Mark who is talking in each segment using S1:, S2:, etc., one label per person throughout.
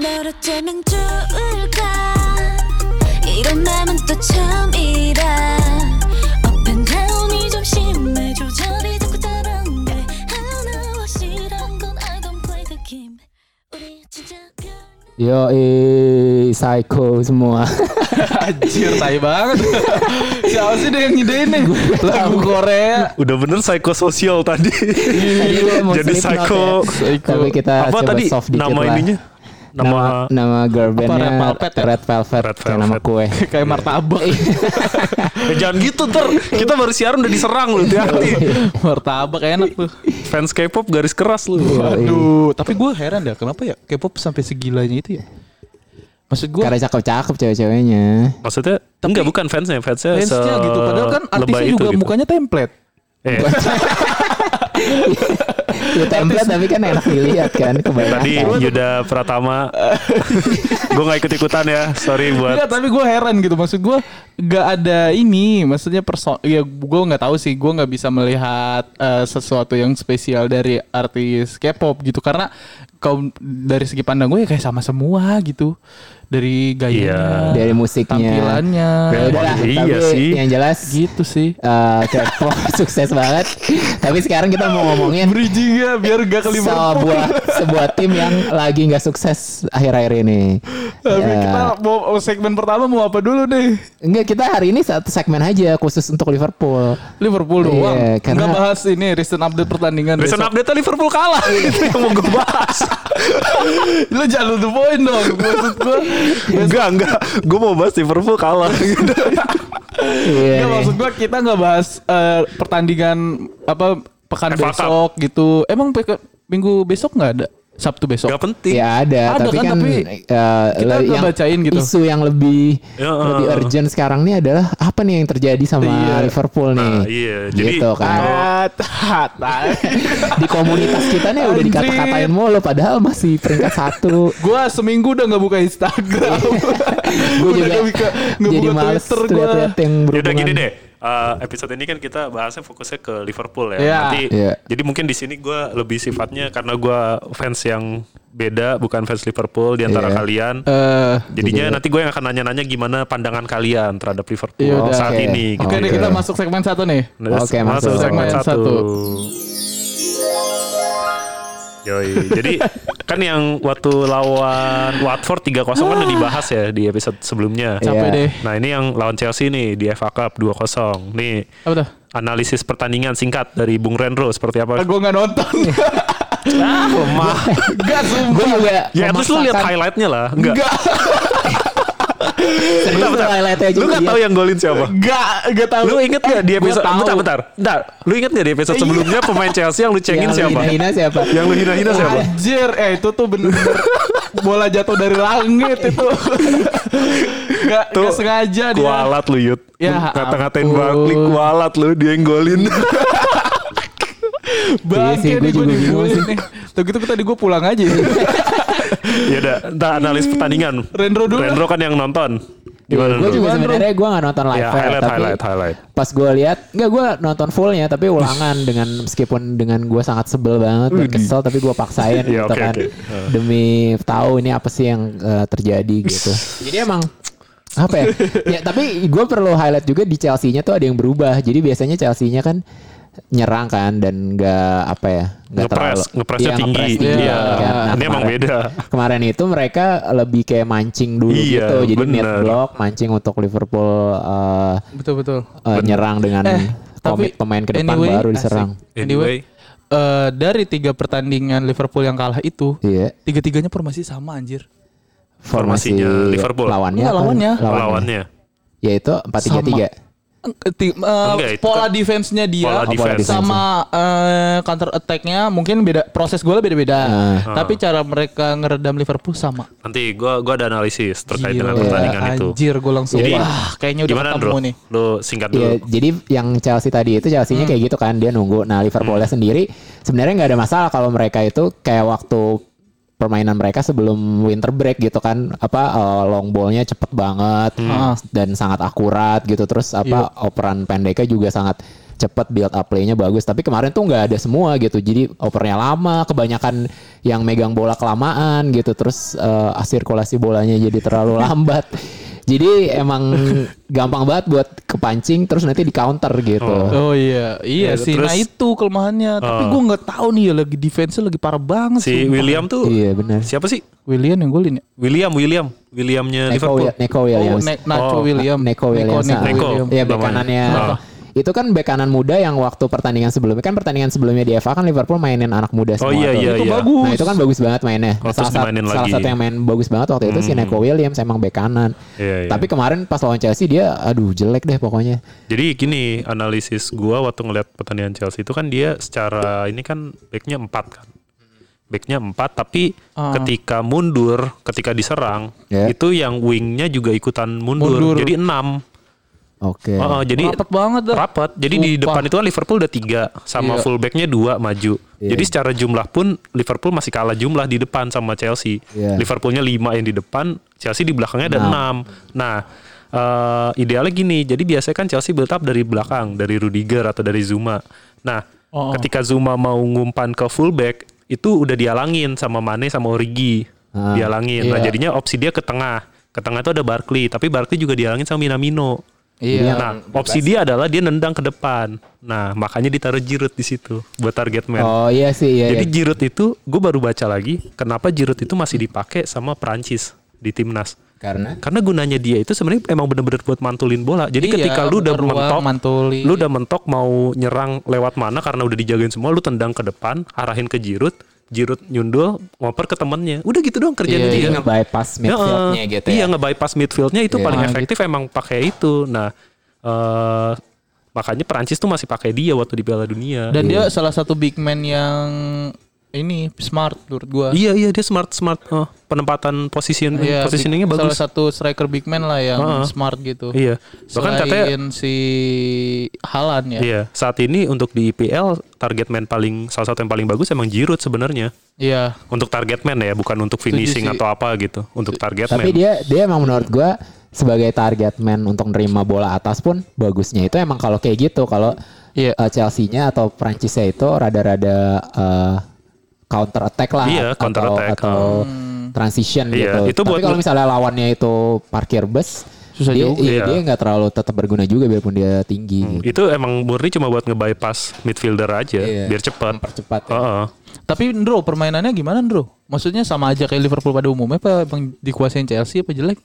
S1: 널 어쩌면 좋을까 이런 맘은 또 처음이라 Up and down이 좀 심해 조절이 자꾸 다른데 하나 확실한 건 I don't play the game 우리 진짜 별
S2: Yo, psycho semua.
S3: Anjir, tai banget. Siapa sih deh yang ngidein nih? Lagu Korea.
S4: Udah bener psychosocial tadi.
S2: Tadi gua mau
S4: Jadi
S2: Slipknot
S4: psycho.
S2: ya. Tapi kita
S4: Apa
S2: coba
S4: tadi
S2: soft dikit
S4: nama
S2: lah.
S4: ininya?
S2: Nama
S4: Nama
S2: nama girl bandnya
S3: Red Velvet ya?
S2: Red Velvet,
S4: Red
S2: kayak nama
S4: Velvet.
S2: kue.
S3: Kayak martabak.
S4: Eh, jangan gitu ntar Kita baru siaran udah diserang lu hati-hati
S3: martabak enak tuh.
S4: Fans K-pop garis keras lu
S3: Waduh, tapi gue heran dah kenapa ya K-pop sampai segilanya itu ya? Maksud gue
S2: Karena cakep-cakep cewek-ceweknya.
S4: Maksudnya Enggak bukan fansnya Fansnya,
S3: fansnya gitu. Padahal kan artisnya
S4: itu
S3: juga
S4: gitu.
S3: mukanya template.
S4: Eh,
S2: Ya template tapi kan enak dilihat kan kebanyakan.
S4: Tadi Yuda Pratama Gue gak ikut-ikutan ya Sorry buat
S3: Enggak, tapi gue heran gitu. Maksud gue nggak ada ini. Maksudnya person, ya gue nggak tahu sih. Gue nggak bisa melihat eh, sesuatu yang spesial dari artis K-pop gitu. Karena kalau dari segi pandang gue ya kayak sama semua gitu. Dari gayanya,
S2: Dari musiknya.
S3: tampilannya,
S2: Ya udah lah,
S4: Iya
S2: tapi
S4: sih.
S2: yang jelas
S3: gitu sih.
S2: eh K-pop sukses banget. Tapi sekarang kita mau ngomongin
S3: Bridgingnya biar gak ke Liverpool.
S2: sebuah sebuah tim yang lagi nggak sukses akhir-akhir ini.
S3: Tapi
S2: Ya.
S3: kita mau segmen pertama mau apa dulu nih?
S2: Enggak, kita hari ini satu segmen aja khusus untuk Liverpool.
S3: Liverpool
S2: Iya,
S3: doang.
S2: karena-
S3: Nggak bahas ini recent update pertandingan
S4: Recent
S3: besok.
S4: update Liverpool kalah Itu yang mau gue bahas
S3: Lu jangan the point dong. Maksud gue.
S4: Enggak enggak Gue mau bahas Liverpool kalah gitu.
S2: Iya.
S3: Nggak,
S2: nih.
S3: maksud gue kita nggak bahas eh, pertandingan apa pekan
S4: Cup.
S3: besok gitu. Emang minggu besok nggak ada? Sabtu besok.
S4: Gak penting
S2: Ya ada,
S3: Ada
S2: tapi
S3: kan,
S2: kan,
S3: tapi
S2: eh,
S3: kita
S2: yang
S3: bacain gitu.
S2: Isu yang lebih
S4: Ya,
S2: lebih
S4: eh.
S2: urgent sekarang nih adalah apa nih yang terjadi sama
S3: Iya.
S2: Liverpool nih?
S4: Nah, iya. Jadi-
S2: gitu kan. Di komunitas kita nih udah dikata-katain mulu padahal masih peringkat satu.
S3: Gue seminggu udah nggak buka Instagram.
S2: Gue
S3: Udah
S2: juga jadi
S3: buka
S2: males
S3: Twitter gua.
S2: lihat-lihat yang
S4: Yaudah
S2: berhubungan.
S4: gini deh eh, episode ini kan kita bahasnya fokusnya ke Liverpool ya.
S3: Iya.
S4: Nanti
S2: Iya.
S4: jadi mungkin di sini gue lebih sifatnya karena gue fans yang beda bukan fans Liverpool di antara
S2: Iya.
S4: kalian.
S3: Eh,
S4: Jadinya nanti gue yang akan nanya-nanya gimana pandangan kalian terhadap Liverpool
S3: Iya udah.
S4: saat
S2: Oke.
S4: ini.
S3: Oke
S4: gitu.
S3: deh kita masuk segmen satu nih.
S4: Nah,
S2: Oke, masuk.
S4: segmen
S3: Segmen
S4: satu.
S3: satu.
S4: Yoi. Jadi kan yang waktu lawan Watford 3-0 kan udah dibahas ya di episode sebelumnya.
S3: Capek
S2: Iya.
S3: deh.
S4: Nah ini yang lawan Chelsea nih di FA Cup 2-0. Nih
S3: Apa tuh?
S4: analisis pertandingan singkat dari Bung Renro seperti apa?
S3: Gue nggak nonton.
S4: Ah, lemah.
S3: Gak
S2: Gue
S3: sumpah.
S2: juga
S4: ya least lu lihat highlightnya lah. Enggak.
S3: Gak.
S4: Bentar, bentar. Lu gak tahu yang golin siapa?
S3: Gak. Gak tahu.
S4: Lu inget gak di
S3: Eh,
S4: episode
S3: tahu.
S4: bentar bentar. Bentar. Lu inget gak di episode
S3: Iya.
S4: sebelumnya pemain Chelsea yang lu cengin
S2: Yang
S4: siapa?
S2: hina-hina siapa?
S4: Yang lu hina-hina siapa?
S3: Anjir, eh itu tuh bener-bener bola jatuh dari langit itu. Gak,
S4: Tuh,
S3: gak sengaja dia.
S4: Kualat lu Yud.
S3: Ya
S4: Kata-katain. Barkley kualat lu dia yang golin.
S3: Bangke
S2: Iya
S3: nih gue
S2: juga bingung
S3: dibully
S2: sih.
S3: nih. Tuh gitu tadi gue pulang aja.
S4: Ya udah, entar analis pertandingan.
S3: Rendro dulu.
S4: Rendro kan yang nonton. Gimana
S2: Gue juga sebenarnya gue gak nonton live
S4: Ya, highlight,
S2: tapi
S4: highlight, highlight.
S2: pas gue lihat nggak gue nonton fullnya tapi ulangan dengan meskipun dengan gue sangat sebel banget dan kesel tapi gue paksain
S4: Ya,
S2: gitu
S4: oke,
S2: kan
S4: oke.
S2: demi tahu ini apa sih yang eh, terjadi gitu jadi emang apa ya? ya tapi gue perlu highlight juga di Chelsea-nya tuh ada yang berubah jadi biasanya Chelsea-nya kan nyerang kan dan nggak apa ya nggak terlalu
S4: ngepresnya
S2: Iya,
S4: tinggi.
S2: ngepres tinggi
S4: Iya.
S2: kan. Nah,
S4: Ini emang beda.
S2: kemarin itu mereka lebih kayak mancing dulu
S4: Iya,
S2: gitu jadi mid
S4: bener.
S2: block mancing untuk Liverpool eh,
S3: betul betul.
S2: eh, nyerang dengan
S3: Eh,
S2: komit
S3: tapi
S2: pemain ke depan
S3: anyway,
S2: baru
S3: asik.
S2: diserang.
S3: Anyway, eh, dari tiga pertandingan Liverpool yang kalah itu,
S2: Iya.
S3: tiga-tiganya formasi sama anjir.
S2: Formasi
S4: Formasinya Liverpool.
S2: Lawannya
S3: Enggak,
S2: apa?
S3: lawannya.
S4: Lawannya.
S2: Yaitu 4-3-3.
S3: Eh, ti- eh,
S4: Enggak, itu
S3: pola
S4: kan-
S3: defense-nya dia
S4: Pola defense.
S3: sama eh, counter attack-nya mungkin beda proses golnya beda-beda.
S2: Ah.
S3: Tapi cara mereka ngeredam Liverpool sama.
S4: Nanti gua gua ada analisis terkait dengan
S3: Gila,
S4: pertandingan itu.
S3: Anjir, gue langsung
S4: Jadi,
S3: wah, kayaknya udah
S4: Gimana
S3: ketemu
S4: Bro?
S3: nih.
S4: Lu singkat dulu.
S2: Iya, jadi yang Chelsea tadi itu Chelsea-nya
S3: Hmm.
S2: kayak gitu kan, dia nunggu. Nah, Liverpoolnya sendiri sebenarnya nggak ada masalah kalau mereka itu kayak waktu permainan mereka sebelum winter break gitu kan, apa eh, long ball-nya cepet banget
S3: Hmm.
S2: dan sangat akurat gitu. Terus apa
S3: Iya.
S2: operan pendeknya juga sangat cepet build up play-nya bagus. Tapi kemarin tuh nggak ada semua gitu. Jadi opernya lama, kebanyakan yang megang bola kelamaan gitu. Terus eh, sirkulasi bolanya jadi terlalu lambat. Jadi emang gampang banget buat kepancing terus nanti di counter gitu.
S3: Oh iya, iya
S4: Ya,
S3: sih.
S4: terus-
S3: nah itu kelemahannya. Tapi gue nggak tahu nih ya lagi defense lagi parah banget
S4: Si
S3: sumpah.
S4: William tuh
S2: Iya benar.
S4: siapa sih?
S3: William yang golin ya.
S4: William, William, Williamnya
S2: Neko,
S4: Liverpool.
S2: Neko
S3: Oh,
S2: Williams.
S3: Ne- Nacho
S4: Oh,
S3: William.
S2: Neko Williams.
S3: Neko,
S4: Neko.
S3: William.
S2: Iya bek
S4: namanya.
S2: kanannya.
S4: Ah.
S2: Itu kan bek kanan muda yang waktu pertandingan sebelumnya kan pertandingan sebelumnya di FA kan Liverpool mainin anak muda semua.
S4: Oh iya
S2: tuh.
S4: iya
S3: Itu
S4: iya.
S3: bagus.
S2: Nah itu kan bagus banget mainnya.
S4: Oh,
S2: salah, salah
S4: lagi.
S2: satu yang main bagus banget waktu itu si Neko Williams emang bek kanan.
S4: Iya, iya.
S2: Tapi kemarin pas lawan Chelsea dia aduh jelek deh pokoknya.
S4: Jadi gini analisis gua waktu ngeliat pertandingan Chelsea itu kan dia secara ini kan backnya empat kan. Backnya empat tapi
S3: Ah.
S4: ketika mundur, ketika diserang
S2: Ya.
S4: itu yang wingnya juga ikutan mundur.
S3: Mundur.
S4: Jadi enam.
S2: Oke.
S4: Oh, jadi
S3: Rapet banget dah.
S4: rapat. Jadi di
S3: Sumpah.
S4: depan itu kan Liverpool udah tiga sama
S3: Iya.
S4: fullbacknya dua maju.
S2: Iya.
S4: Jadi secara jumlah pun Liverpool masih kalah jumlah di depan sama Chelsea.
S2: Iya.
S4: Liverpoolnya lima yang di depan, Chelsea di belakangnya ada
S2: Enam.
S4: enam. Nah eh, idealnya gini. Jadi biasanya kan Chelsea build up dari belakang, dari Rudiger atau dari Zuma. Nah
S3: Oh.
S4: ketika Zuma mau ngumpan ke fullback itu udah dialangin sama Mane sama Origi.
S2: Ah,
S4: dialangin. Nah
S3: iya.
S4: jadinya opsi dia ke tengah. Ke tengah itu ada Barkley, tapi Barkley juga dialangin sama Minamino.
S3: Iya.
S4: Nah, opsi dia adalah dia nendang ke depan. Nah, makanya ditaruh Giroud di situ buat target man.
S2: Oh iya sih iya.
S4: Jadi
S2: iya.
S4: Giroud itu, gue baru baca lagi, kenapa Giroud itu masih dipakai sama Prancis di timnas.
S2: Karena
S4: Karena gunanya dia itu sebenarnya emang bener-bener buat mantulin bola. Jadi
S3: Iya,
S4: ketika lu udah
S3: ruang,
S4: mentok,
S3: mantulin.
S4: lu udah mentok mau nyerang lewat mana karena udah dijagain semua, lu tendang ke depan, arahin ke Giroud, Giroud nyundul, ngoper ke temennya. Udah gitu doang kerjaan
S3: Iya,
S4: dia.
S2: dia nge-bypass midfieldnya
S4: Heeh.
S2: gitu
S4: Iya
S2: ya.
S4: nge-bypass midfieldnya itu
S2: Iya.
S4: paling
S3: Ah,
S4: efektif emang pakai itu. Nah eh makanya Perancis tuh masih pakai dia waktu di Piala Dunia.
S3: Dan dia salah satu big man yang ini smart menurut gua.
S4: iya iya dia smart smart eh, penempatan position
S3: Iya,
S4: positioningnya
S3: big-
S4: bagus.
S3: Salah satu striker big man lah yang
S4: Heeh.
S3: smart gitu.
S4: Iya. Bahkan
S3: Selain
S4: katanya
S3: si Halan ya.
S4: Iya, saat ini untuk di IPL target man paling salah satu yang paling bagus emang Giroud sebenarnya.
S3: Iya.
S4: Untuk target man ya, bukan untuk finishing atau apa gitu. Untuk target
S2: Tapi
S4: man.
S2: dia dia emang menurut gua sebagai target man untuk nerima bola atas pun bagusnya itu emang kalau kayak gitu kalau
S3: Iya.
S2: eh, Chelsea-nya atau Prancisnya itu rada-rada eh, counter attack lah
S4: Iya,
S2: atau,
S4: counter attack,
S2: atau
S3: Hmm.
S2: transition
S4: Iya,
S2: gitu.
S4: itu
S2: Tapi
S4: buat-
S2: kalau misalnya lawannya itu parkir bus
S3: Susah
S2: dia,
S3: juga.
S2: iya,
S4: Iya.
S2: dia nggak terlalu tetap berguna juga biarpun dia tinggi
S4: Hmm,
S2: gitu.
S4: Itu emang murni cuma buat nge-bypass midfielder aja
S2: Iya.
S4: biar cepat.
S2: Mempercepat ya.
S4: Heeh.
S3: Tapi Ndro permainannya gimana Ndro? Maksudnya sama aja kayak Liverpool pada umumnya apa emang dikuasain Chelsea apa jelek?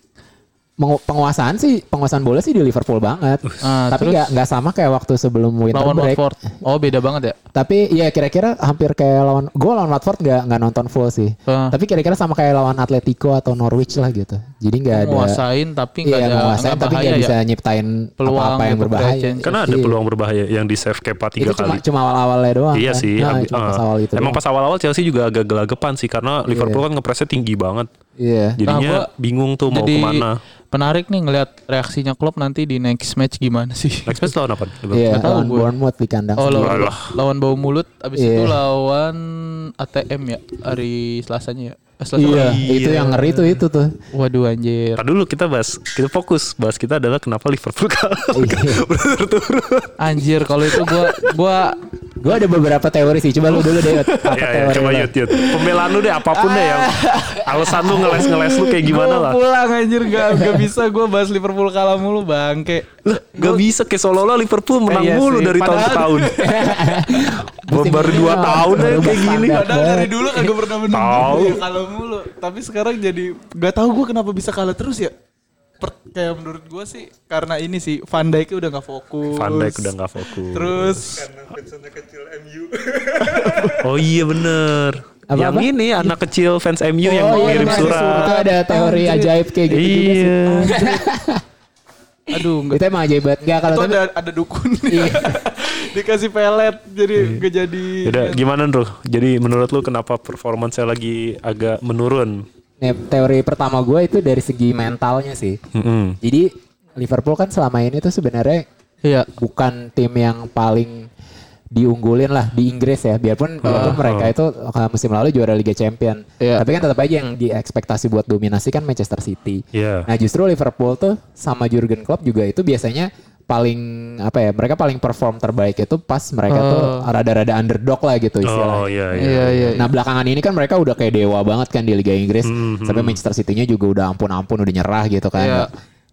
S2: Penguasaan sih penguasaan bola sih di Liverpool banget.
S3: Ah,
S2: Tapi nggak nggak sama kayak waktu sebelum winter
S3: Lawan
S2: break.
S3: Watford. Oh beda banget ya.
S2: Tapi ya kira-kira hampir kayak lawan gue lawan Watford nggak nggak nonton full sih.
S3: Ah.
S2: Tapi kira-kira sama kayak lawan Atletico atau Norwich lah gitu. Jadi nggak ada
S3: Menguasain tapi nggak
S2: iya
S3: ada
S2: tapi nggak
S3: ya.
S2: bisa nyiptain
S3: Peluang
S2: apa-apa yang
S3: gitu,
S2: berbahaya.
S3: change.
S4: Karena ada
S2: Iya.
S4: peluang berbahaya yang di save Kepa tiga
S2: Itu cuma
S4: kali.
S2: cuma awal-awalnya doang.
S4: Iya
S2: kan.
S4: sih.
S2: Nah,
S4: eh.
S2: pas awal itu.
S4: Emang
S2: doang.
S4: pas awal-awal Chelsea juga agak gelagepan sih karena Liverpool kan ngepresnya tinggi banget.
S2: Iya.
S4: Jadinya
S3: gua
S4: bingung tuh mau
S3: Jadi
S4: ke mana.
S3: penarik nih ngelihat reaksinya Klopp nanti di next match gimana sih?
S4: Next match lawan apa?
S2: Iya,
S3: tahu
S2: lawan. Bournemouth di kandang.
S3: Oh lawan, lawan bau mulut abis
S2: Iya.
S3: itu lawan ATM ya hari Selasanya ya. Eh,
S2: Iya,
S3: pagi.
S2: itu yang ngeri tuh itu tuh.
S3: Waduh anjir.
S4: Ntar dulu kita bahas, kita fokus bahas kita adalah kenapa Liverpool kalah
S2: Iya.
S4: berturut-turut.
S3: Anjir kalau itu gua gua
S2: Gue ada beberapa teori sih. Coba lu dulu deh. Apa
S4: Ya, ya,
S2: teori
S4: coba yut yut. Pembelaan lu deh apa pun deh yang alasan lu ngeles-ngeles lu kayak gimana
S3: gua
S4: lah.
S3: pulang anjir gak, gak bisa gua bahas Liverpool kalah mulu bangke.
S4: Lah, gak bisa kayak seolah-olah Liverpool menang
S3: Iya
S4: mulu
S3: sih,
S4: dari tahun ke tahun. Baru
S2: ini
S4: dua
S2: mah
S4: tahun aja
S2: berubah
S4: kayak gini.
S3: Padahal dari dulu kagak pernah menang
S4: Tahu.
S3: ya, kalah mulu. Tapi sekarang jadi gak tahu gua kenapa bisa kalah terus ya. Per- kayak menurut gua sih karena ini sih Van Dijk udah gak fokus.
S4: Van Dijk udah gak fokus.
S3: Terus
S4: Oh iya bener.
S2: Apa,
S4: yang
S2: apa?
S4: ini anak kecil fans MU yang
S2: Oh, iya,
S4: ngirim
S2: benar,
S4: surat.
S2: Itu ada teori ajaib kayak gitu juga sih.
S4: Iya.
S3: aduh enggak
S2: Itu emang ajaib banget. Enggak kalau
S3: itu
S2: tapi
S3: ada ada dukun
S2: Iya.
S3: dikasih pelet jadi gak jadi
S4: Yaudah, gimana bro? Jadi menurut lu kenapa performance saya lagi agak menurun?
S2: Nih, teori pertama gue itu dari segi mentalnya sih.
S4: Mm-mm.
S2: Jadi Liverpool kan selama ini tuh sebenarnya
S3: iya
S2: bukan tim yang paling diunggulin lah di Inggris ya. Biarpun, biarpun mereka itu uh, musim lalu juara Liga Champion.
S3: Iya.
S2: Tapi kan tetap aja yang diekspektasi buat dominasi kan Manchester City.
S4: Iya.
S2: Nah justru Liverpool tuh sama Jurgen Klopp juga itu biasanya paling apa ya mereka paling perform terbaik itu pas mereka tuh rada-rada underdog lah gitu istilahnya.
S4: Oh iya iya.
S3: Iya iya.
S2: Nah belakangan ini kan mereka udah kayak dewa banget kan di Liga Inggris. Sampai Manchester City-nya juga udah ampun-ampun udah nyerah gitu kan.
S3: Iya.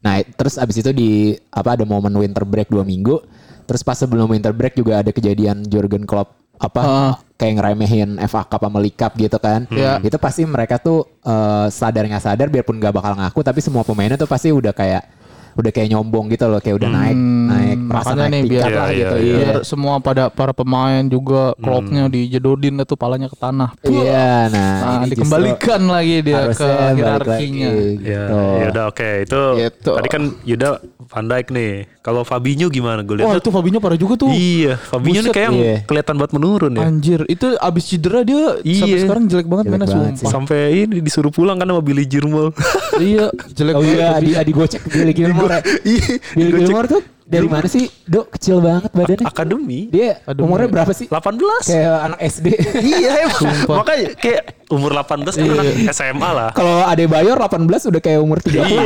S2: Nah terus abis itu di apa ada momen winter break dua minggu. Terus pas sebelum winter break juga ada kejadian Jurgen Klopp apa kayak ngeremehin FA Cup sama League Cup gitu kan.
S3: Iya.
S2: Itu pasti mereka tuh eh, sadar nggak sadar biarpun nggak bakal ngaku tapi semua pemainnya tuh pasti udah kayak udah kayak nyombong gitu loh kayak udah naik naik merasa
S3: makanya
S2: naik
S3: nih, biar-
S2: lah
S4: Iya,
S2: gitu.
S4: iya,
S2: Iya.
S3: Biar semua pada para pemain juga klopnya dijedodin itu palanya ke tanah.
S2: Iya, nah,
S3: Nah, dikembalikan lagi dia ke hierarkinya.
S2: lagi,
S4: Ya,
S2: gitu.
S4: ya udah oke itu
S3: Gitu.
S4: tadi kan Yuda Van Dijk nih. Kalau Fabinho gimana? Gue lihat tuh-
S3: itu Fabinho parah juga tuh.
S4: Iya, Fabinho nih
S3: Buset,
S4: kayak yang
S2: iya.
S4: kelihatan buat menurun ya.
S3: Anjir, itu abis cedera dia sampai
S4: Iya.
S3: sekarang jelek banget
S2: Jelek
S3: mainnya
S2: banget
S3: sumpah.
S4: Sampai ini disuruh pulang kan sama Billy Gilmour.
S3: iya, jelek
S2: Oh
S3: banget.
S2: iya, di, di gocek Billy Gilmore.
S4: Iya,
S2: Billy
S4: digocek.
S2: Gilmore tuh dari mana sih? Dok, kecil banget badannya.
S4: Akademi.
S2: Dia
S3: Aduh,
S2: umurnya
S3: ya.
S2: berapa sih?
S4: 18.
S2: Kayak anak SD.
S4: iya emang. Makanya kayak umur 18 kan anak SMA lah.
S2: Kalau Ade Bayor 18 udah kayak umur 30.
S4: Iya.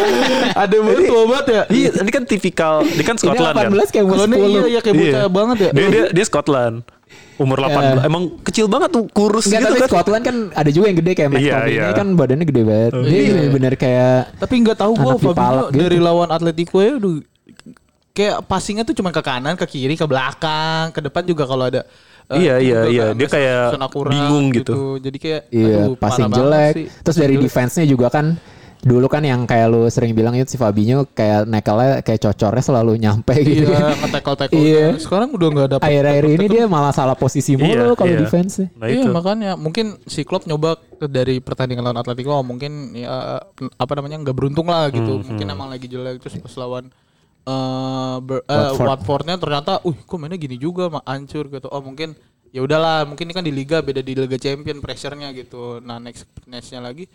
S3: Ada banget tua banget ya.
S4: Iya, ini kan tipikal, ini kan
S2: Ini
S4: Scotland kan.
S2: 18 kayak umur
S3: Kalau ini
S2: 10.
S3: iya, iya kayak bocah banget ya.
S4: Dia, dia, dia Scotland. Umur 18. Emang kecil banget tuh, kurus
S2: Enggak,
S4: gitu
S2: tapi
S4: kan.
S2: Scotland kan ada juga yang gede kayak Matt
S4: Iya,
S2: Tomini
S4: iya.
S2: kan badannya gede banget. Dia
S3: Iya.
S2: bener-bener kayak
S3: Tapi nggak tahu gue
S2: Anak
S3: Fabinho
S2: gitu.
S3: dari lawan Atletico ya udah kayak passingnya tuh cuma ke kanan, ke kiri, ke belakang, ke depan juga kalau ada eh,
S4: Iya, iya, iya.
S3: kan,
S4: Dia kayak
S3: kurang
S4: bingung gitu.
S3: Jadi kayak
S2: Iya,
S3: aduh,
S2: passing jelek.
S3: sih.
S2: Terus dari defense-nya juga kan dulu kan yang kayak lu sering bilang itu si Fabinho kayak nekelnya kayak cocornya selalu nyampe gitu.
S3: Iya, nge-tackle-tackle.
S2: Iya.
S3: Sekarang udah nggak ada
S2: Akhir-akhir ini dia malah salah posisi mulu
S4: Iya,
S2: kalau
S4: iya.
S2: defense.
S4: Nah
S3: iya
S4: itu.
S3: makanya mungkin si Klopp nyoba dari pertandingan lawan Atletico oh, mungkin ya apa namanya nggak beruntung lah gitu mungkin emang lagi jelek terus pas lawan eh ber- eh,
S2: Watford.
S3: Watfordnya ternyata uh kok mainnya gini juga mah hancur gitu oh mungkin ya udahlah mungkin ini kan di liga beda di liga champion pressure-nya gitu nah next nextnya lagi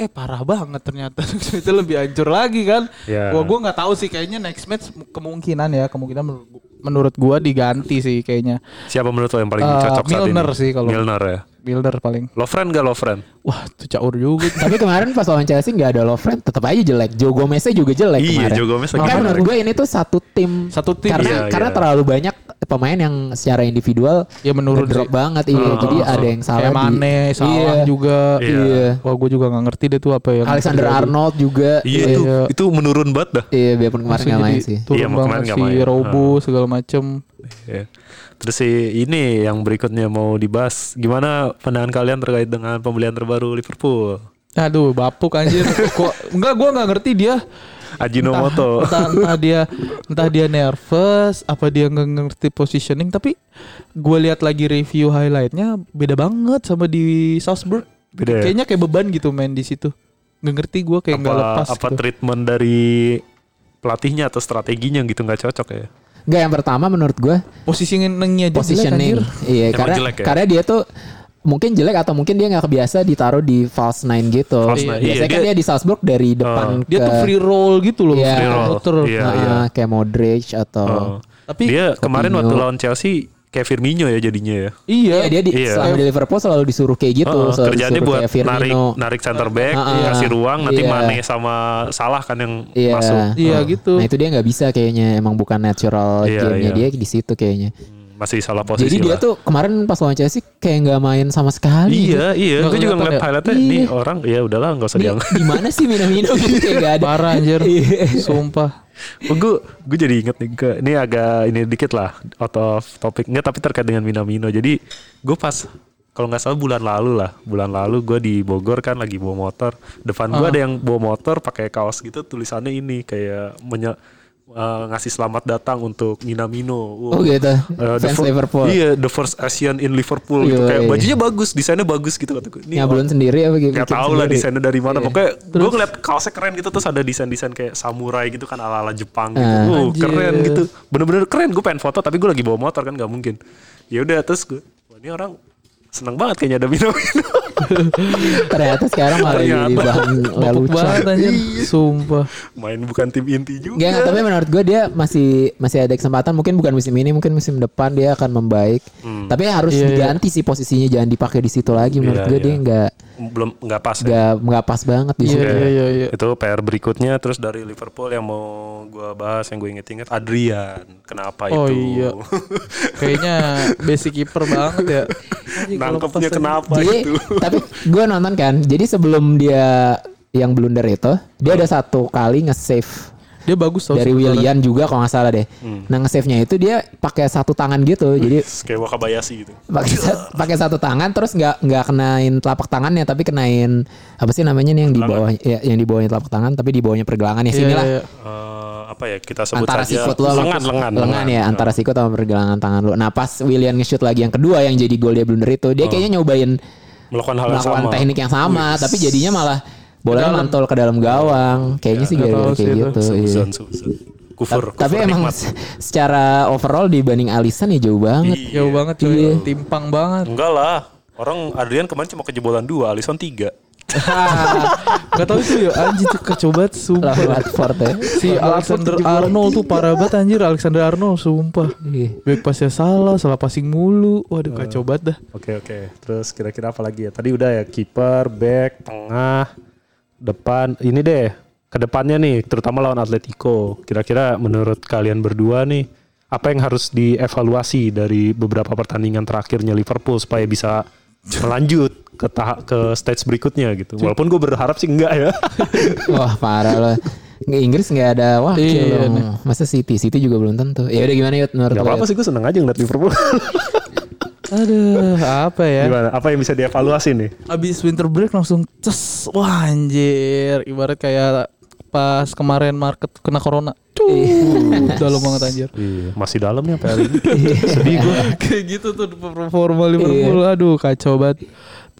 S3: eh parah banget ternyata itu lebih hancur lagi kan
S4: Ya.
S3: gua gua nggak tahu sih kayaknya next match kemungkinan ya kemungkinan menurut gua- diganti sih kayaknya
S4: Siapa menurut lo yang paling
S3: Eh,
S4: cocok saat ini?
S3: Milner sih kalau-
S4: Milner ya.
S3: Builder paling
S4: Lovren gak Lovren?
S3: Wah, itu caur juga.
S2: Tapi kemarin pas lawan Chelsea nggak ada Lovren, tetap aja jelek. Joe Gomeznya juga jelek
S4: Iya,
S2: kemarin.
S4: Joe Gomez
S2: Makanya menurut gue ini tuh satu tim.
S3: Satu tim,
S2: Karena
S4: iya,
S2: karena
S4: iya.
S2: terlalu banyak pemain yang secara individual
S3: Ya menurun
S2: drop
S3: sih.
S2: banget iya.
S4: Oh,
S2: Jadi
S4: oh,
S2: ada yang salah
S3: Kayak
S2: di-
S3: Mane, salah
S2: Iya.
S3: juga.
S4: Iya.
S2: Iya.
S3: Wah, gue juga nggak ngerti deh tuh apa yang
S2: Alexander
S3: terjadi.
S2: Arnold juga.
S4: Iya
S2: Iya.
S4: itu itu menurun banget dah.
S2: Iya, biarpun kemarin
S3: Langsung
S2: nggak main sih.
S3: Turun
S4: Iya, kemarin
S3: banget si. Robo segala macem.
S4: Ya. Terus si ini yang berikutnya mau dibahas. Gimana pandangan kalian terkait dengan pembelian terbaru Liverpool?
S3: Aduh, bapuk anjir. Kok enggak gua nggak ngerti dia.
S4: Ajinomoto.
S3: Entah, entah dia entah dia nervous, apa dia nggak ngerti positioning, tapi gue lihat lagi review highlightnya beda banget sama di Salzburg.
S4: Beda ya?
S3: Kayaknya kayak beban gitu main di situ. Nggak ngerti gue kayak nggak
S4: apa
S3: lepas.
S4: apa
S3: gitu.
S4: treatment dari pelatihnya atau strateginya gitu nggak cocok ya?
S2: Enggak yang pertama menurut gue
S3: Positioningnya aja jelek,
S2: positioning.
S3: anjir.
S2: Iya,
S4: Emang
S2: karena
S4: jelek ya?
S2: karena dia tuh mungkin jelek atau mungkin dia nggak kebiasa ditaruh di false nine gitu.
S4: False nine,
S2: Biasanya
S4: iya,
S2: kan
S4: dia-
S2: dia di Salzburg dari depan
S3: Dia
S2: ke
S3: tuh free roll gitu loh,
S2: Iya.
S3: free roll. muter.
S4: Iya,
S2: Nah,
S4: iya.
S2: kayak Modric atau
S4: Oh.
S3: Tapi
S4: dia kemarin
S2: Coutinho.
S4: waktu lawan Chelsea kayak Firmino ya jadinya ya.
S3: iya,
S2: Iya, dia di,
S4: Iya.
S2: selama di Liverpool selalu disuruh kayak gitu,
S4: Heeh,
S2: selalu
S4: kerjaannya
S2: disuruh
S4: buat
S2: kayak Firmino.
S4: narik narik center back,
S2: Heeh.
S4: kasih ruang nanti
S2: Iya.
S4: Mane sama Salah kan yang
S2: Iya.
S4: masuk.
S3: Iya gitu.
S2: Nah itu dia nggak bisa kayaknya, emang bukan natural
S4: Iya,
S2: gamenya
S4: iya.
S2: dia di situ kayaknya.
S4: Hmm, Masih salah posisi
S2: Jadi dia
S4: lah.
S2: tuh kemarin pas lawan Chelsea kayak nggak main sama sekali.
S4: Iya, iya.
S3: Nggak
S4: Gue juga ngeliat
S3: ya?
S4: highlightnya
S2: Iya.
S4: nih orang ya udahlah nggak usah
S2: Di,
S4: dianggap.
S2: di mana sih Minamino gitu kayak nggak ada.
S3: Parah anjir.
S2: Iya.
S3: Sumpah.
S4: gue gue jadi inget nih ke ini agak ini dikit lah out of topic nggak tapi terkait dengan Minamino jadi gue pas kalau nggak salah bulan lalu lah bulan lalu gue di Bogor kan lagi bawa motor depan gue
S3: Ah.
S4: ada yang bawa motor pakai kaos gitu tulisannya ini kayak menye- eh, ngasih selamat datang untuk Minamino Wow.
S2: Oh gitu.
S4: Eh, the
S2: Fans Liverpool.
S4: Iya, the first Asian in Liverpool gitu. Kayak
S2: iya.
S4: bajunya bagus, desainnya bagus gitu kata gue. Ini
S2: Nyablon sendiri apa gitu?
S4: Gak tau lah desainnya dari mana.
S2: Iya.
S4: Pokoknya gue ngeliat kaosnya keren gitu terus ada desain-desain kayak samurai gitu kan ala-ala Jepang gitu. Uh, keren gitu. Bener-bener keren. Gue pengen foto tapi gue lagi bawa motor kan gak mungkin. Ya udah terus gue, wah ini orang Seneng banget kayaknya ada Minamino.
S2: Ternyata sekarang malah jadi
S4: Ternyata.
S2: bahan
S3: Mabuk
S2: lelucon.
S3: banget anjir. Sumpah.
S4: Main bukan tim inti juga.
S2: Enggak, tapi menurut gue dia masih masih ada kesempatan mungkin bukan musim ini mungkin musim depan dia akan membaik. Tapi harus
S3: Iya, iya.
S2: diganti sih posisinya jangan dipakai di situ lagi menurut
S4: Iya,
S2: gue
S4: iya.
S2: dia enggak
S4: Belum nggak pas ya.
S2: enggak enggak pas banget di
S3: Iya
S2: situ.
S3: iya iya iya.
S4: Itu PR berikutnya terus dari Liverpool yang mau gua bahas yang gue inget-inget Adrian. Kenapa
S3: Oh
S4: itu?
S3: iya. Kayaknya basic keeper banget ya.
S4: Nangkepnya kenapa
S2: Jadi
S4: itu?
S2: tapi gue nonton kan. Jadi sebelum dia yang blunder itu, dia ada satu kali nge-save
S3: Dia bagus tau
S2: dari. Willian juga kalau nggak salah deh. Nah nge-save-nya itu dia pakai satu tangan gitu. Jadi
S4: Kayak Wakabayashi gitu.
S2: pakai pakai satu tangan terus nggak nggak kenain telapak tangannya tapi kenain apa sih namanya nih yang di bawah ya, yang di bawahnya telapak tangan tapi di bawahnya pergelangan ya
S3: Iya,
S2: sinilah
S3: iya.
S4: Eh, apa ya kita sebut
S2: antara
S4: saja
S2: sikut lo
S4: lengan lengan
S2: lengan ya antara sikut sama pergelangan tangan lo. Nah pas William nge-shoot lagi yang kedua yang jadi gol dia blunder itu dia kayaknya nyobain
S4: melakukan hal yang
S2: melakukan
S4: sama.
S2: teknik yang sama tapi jadinya malah bolanya mantul ke dalam gawang kayaknya sih
S3: nggak
S2: gara-gara
S3: sih
S2: kayak
S3: itu.
S2: gitu iya.
S4: Suzon, Suzon. Kufur,
S2: tapi
S4: kufur
S2: emang
S4: nikmat.
S2: se- secara overall dibanding Alisson ya jauh banget
S3: Jauh banget coy.
S2: Iya.
S3: Timpang banget.
S4: Enggak lah. Orang Adrian kemarin cuma kejebolan dua, Alisson tiga.
S3: Gak tau itu ya anjir tuh kecobat sumpah.
S2: lawan Watford ya
S3: Si Alexander Arnold tuh parah banget anjir Alexander Arnold sumpah.
S2: Iya.
S3: Back pasnya salah, salah passing mulu. Waduh kacau banget dah.
S4: Oke oke. Terus kira-kira apa lagi ya? Tadi udah ya kiper, back, tengah, depan. Ini deh ke depannya nih, terutama lawan Atletico. Kira-kira menurut kalian berdua nih, apa yang harus dievaluasi dari beberapa pertandingan terakhirnya Liverpool supaya bisa melanjut ke tahap ke stage berikutnya gitu. Walaupun gue berharap sih enggak ya.
S2: Wah parah loh. Nggak, Inggris nggak ada wakil
S3: Iya,
S2: loh. Masa City? City juga belum tentu. Ya udah gimana Yud menurut
S4: Gak apa-apa sih gue seneng aja ngeliat Liverpool.
S3: Aduh, apa ya?
S4: Gimana? Apa yang bisa dievaluasi nih?
S3: Abis winter break langsung ces. Wah anjir. Ibarat kayak pas kemarin market kena corona. Cuh, dalam banget anjir.
S4: Iya, masih dalam nih sampai hari ini. Sedih gue.
S3: kayak gitu tuh performa Liverpool. Aduh, kacau banget.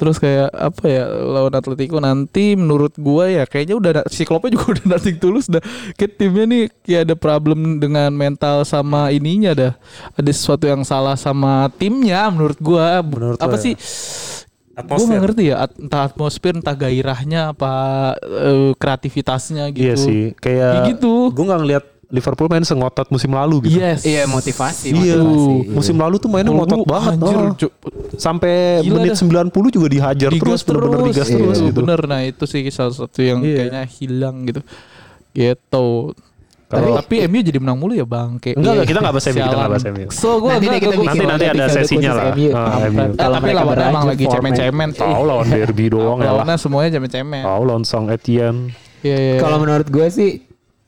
S3: Terus kayak apa ya lawan Atletico nanti menurut gua ya kayaknya udah si Kloppnya juga udah nating tulus dah. Kayak timnya nih kayak ada problem dengan mental sama ininya dah. Ada sesuatu yang salah sama timnya menurut gua.
S4: Menurut
S3: apa
S4: ya?
S3: Sih? Gue
S4: Atmosfer.
S3: gak ngerti ya at- entah atmosfer entah gairahnya apa eh, kreativitasnya gitu.
S4: Iya sih, kayak
S3: Kayak gitu.
S4: Gue nggak ngeliat Liverpool main sengotot musim lalu gitu.
S3: Yes.
S2: Iya motivasi.
S4: Iya,
S2: motivasi.
S4: musim lalu tuh mainnya ngotot banget.
S3: anjir,
S4: oh. Sampai
S3: Gila
S4: menit
S3: dah.
S4: 90 juga dihajar
S3: digas
S4: terus, bener-bener digas
S3: Iya,
S4: terus gitu.
S3: Bener, nah itu sih salah satu yang
S4: Iya.
S3: kayaknya hilang gitu. Gitu. Tapi,
S4: Kalau-
S3: tapi MU jadi menang mulu ya bang. Kayak,
S4: Enggak, enggak, kita nggak bahas MU, kita
S3: Sialan.
S4: nggak bahas MU.
S3: So gue
S2: Nanti kita bikin
S4: Nanti- nanti ada sesinya lah.
S2: MU.
S4: Ah,
S2: Kampret.
S4: MU.
S3: Eh,
S2: Kalau
S3: tapi
S2: mereka
S3: lawannya emang lagi cemen-cemen.
S4: Tahu lawan derby doang ya lah.
S3: Lawannya semuanya cemen-cemen.
S4: Tahu lawan Song Etienne.
S3: Iya, iya.
S2: Kalau menurut gue sih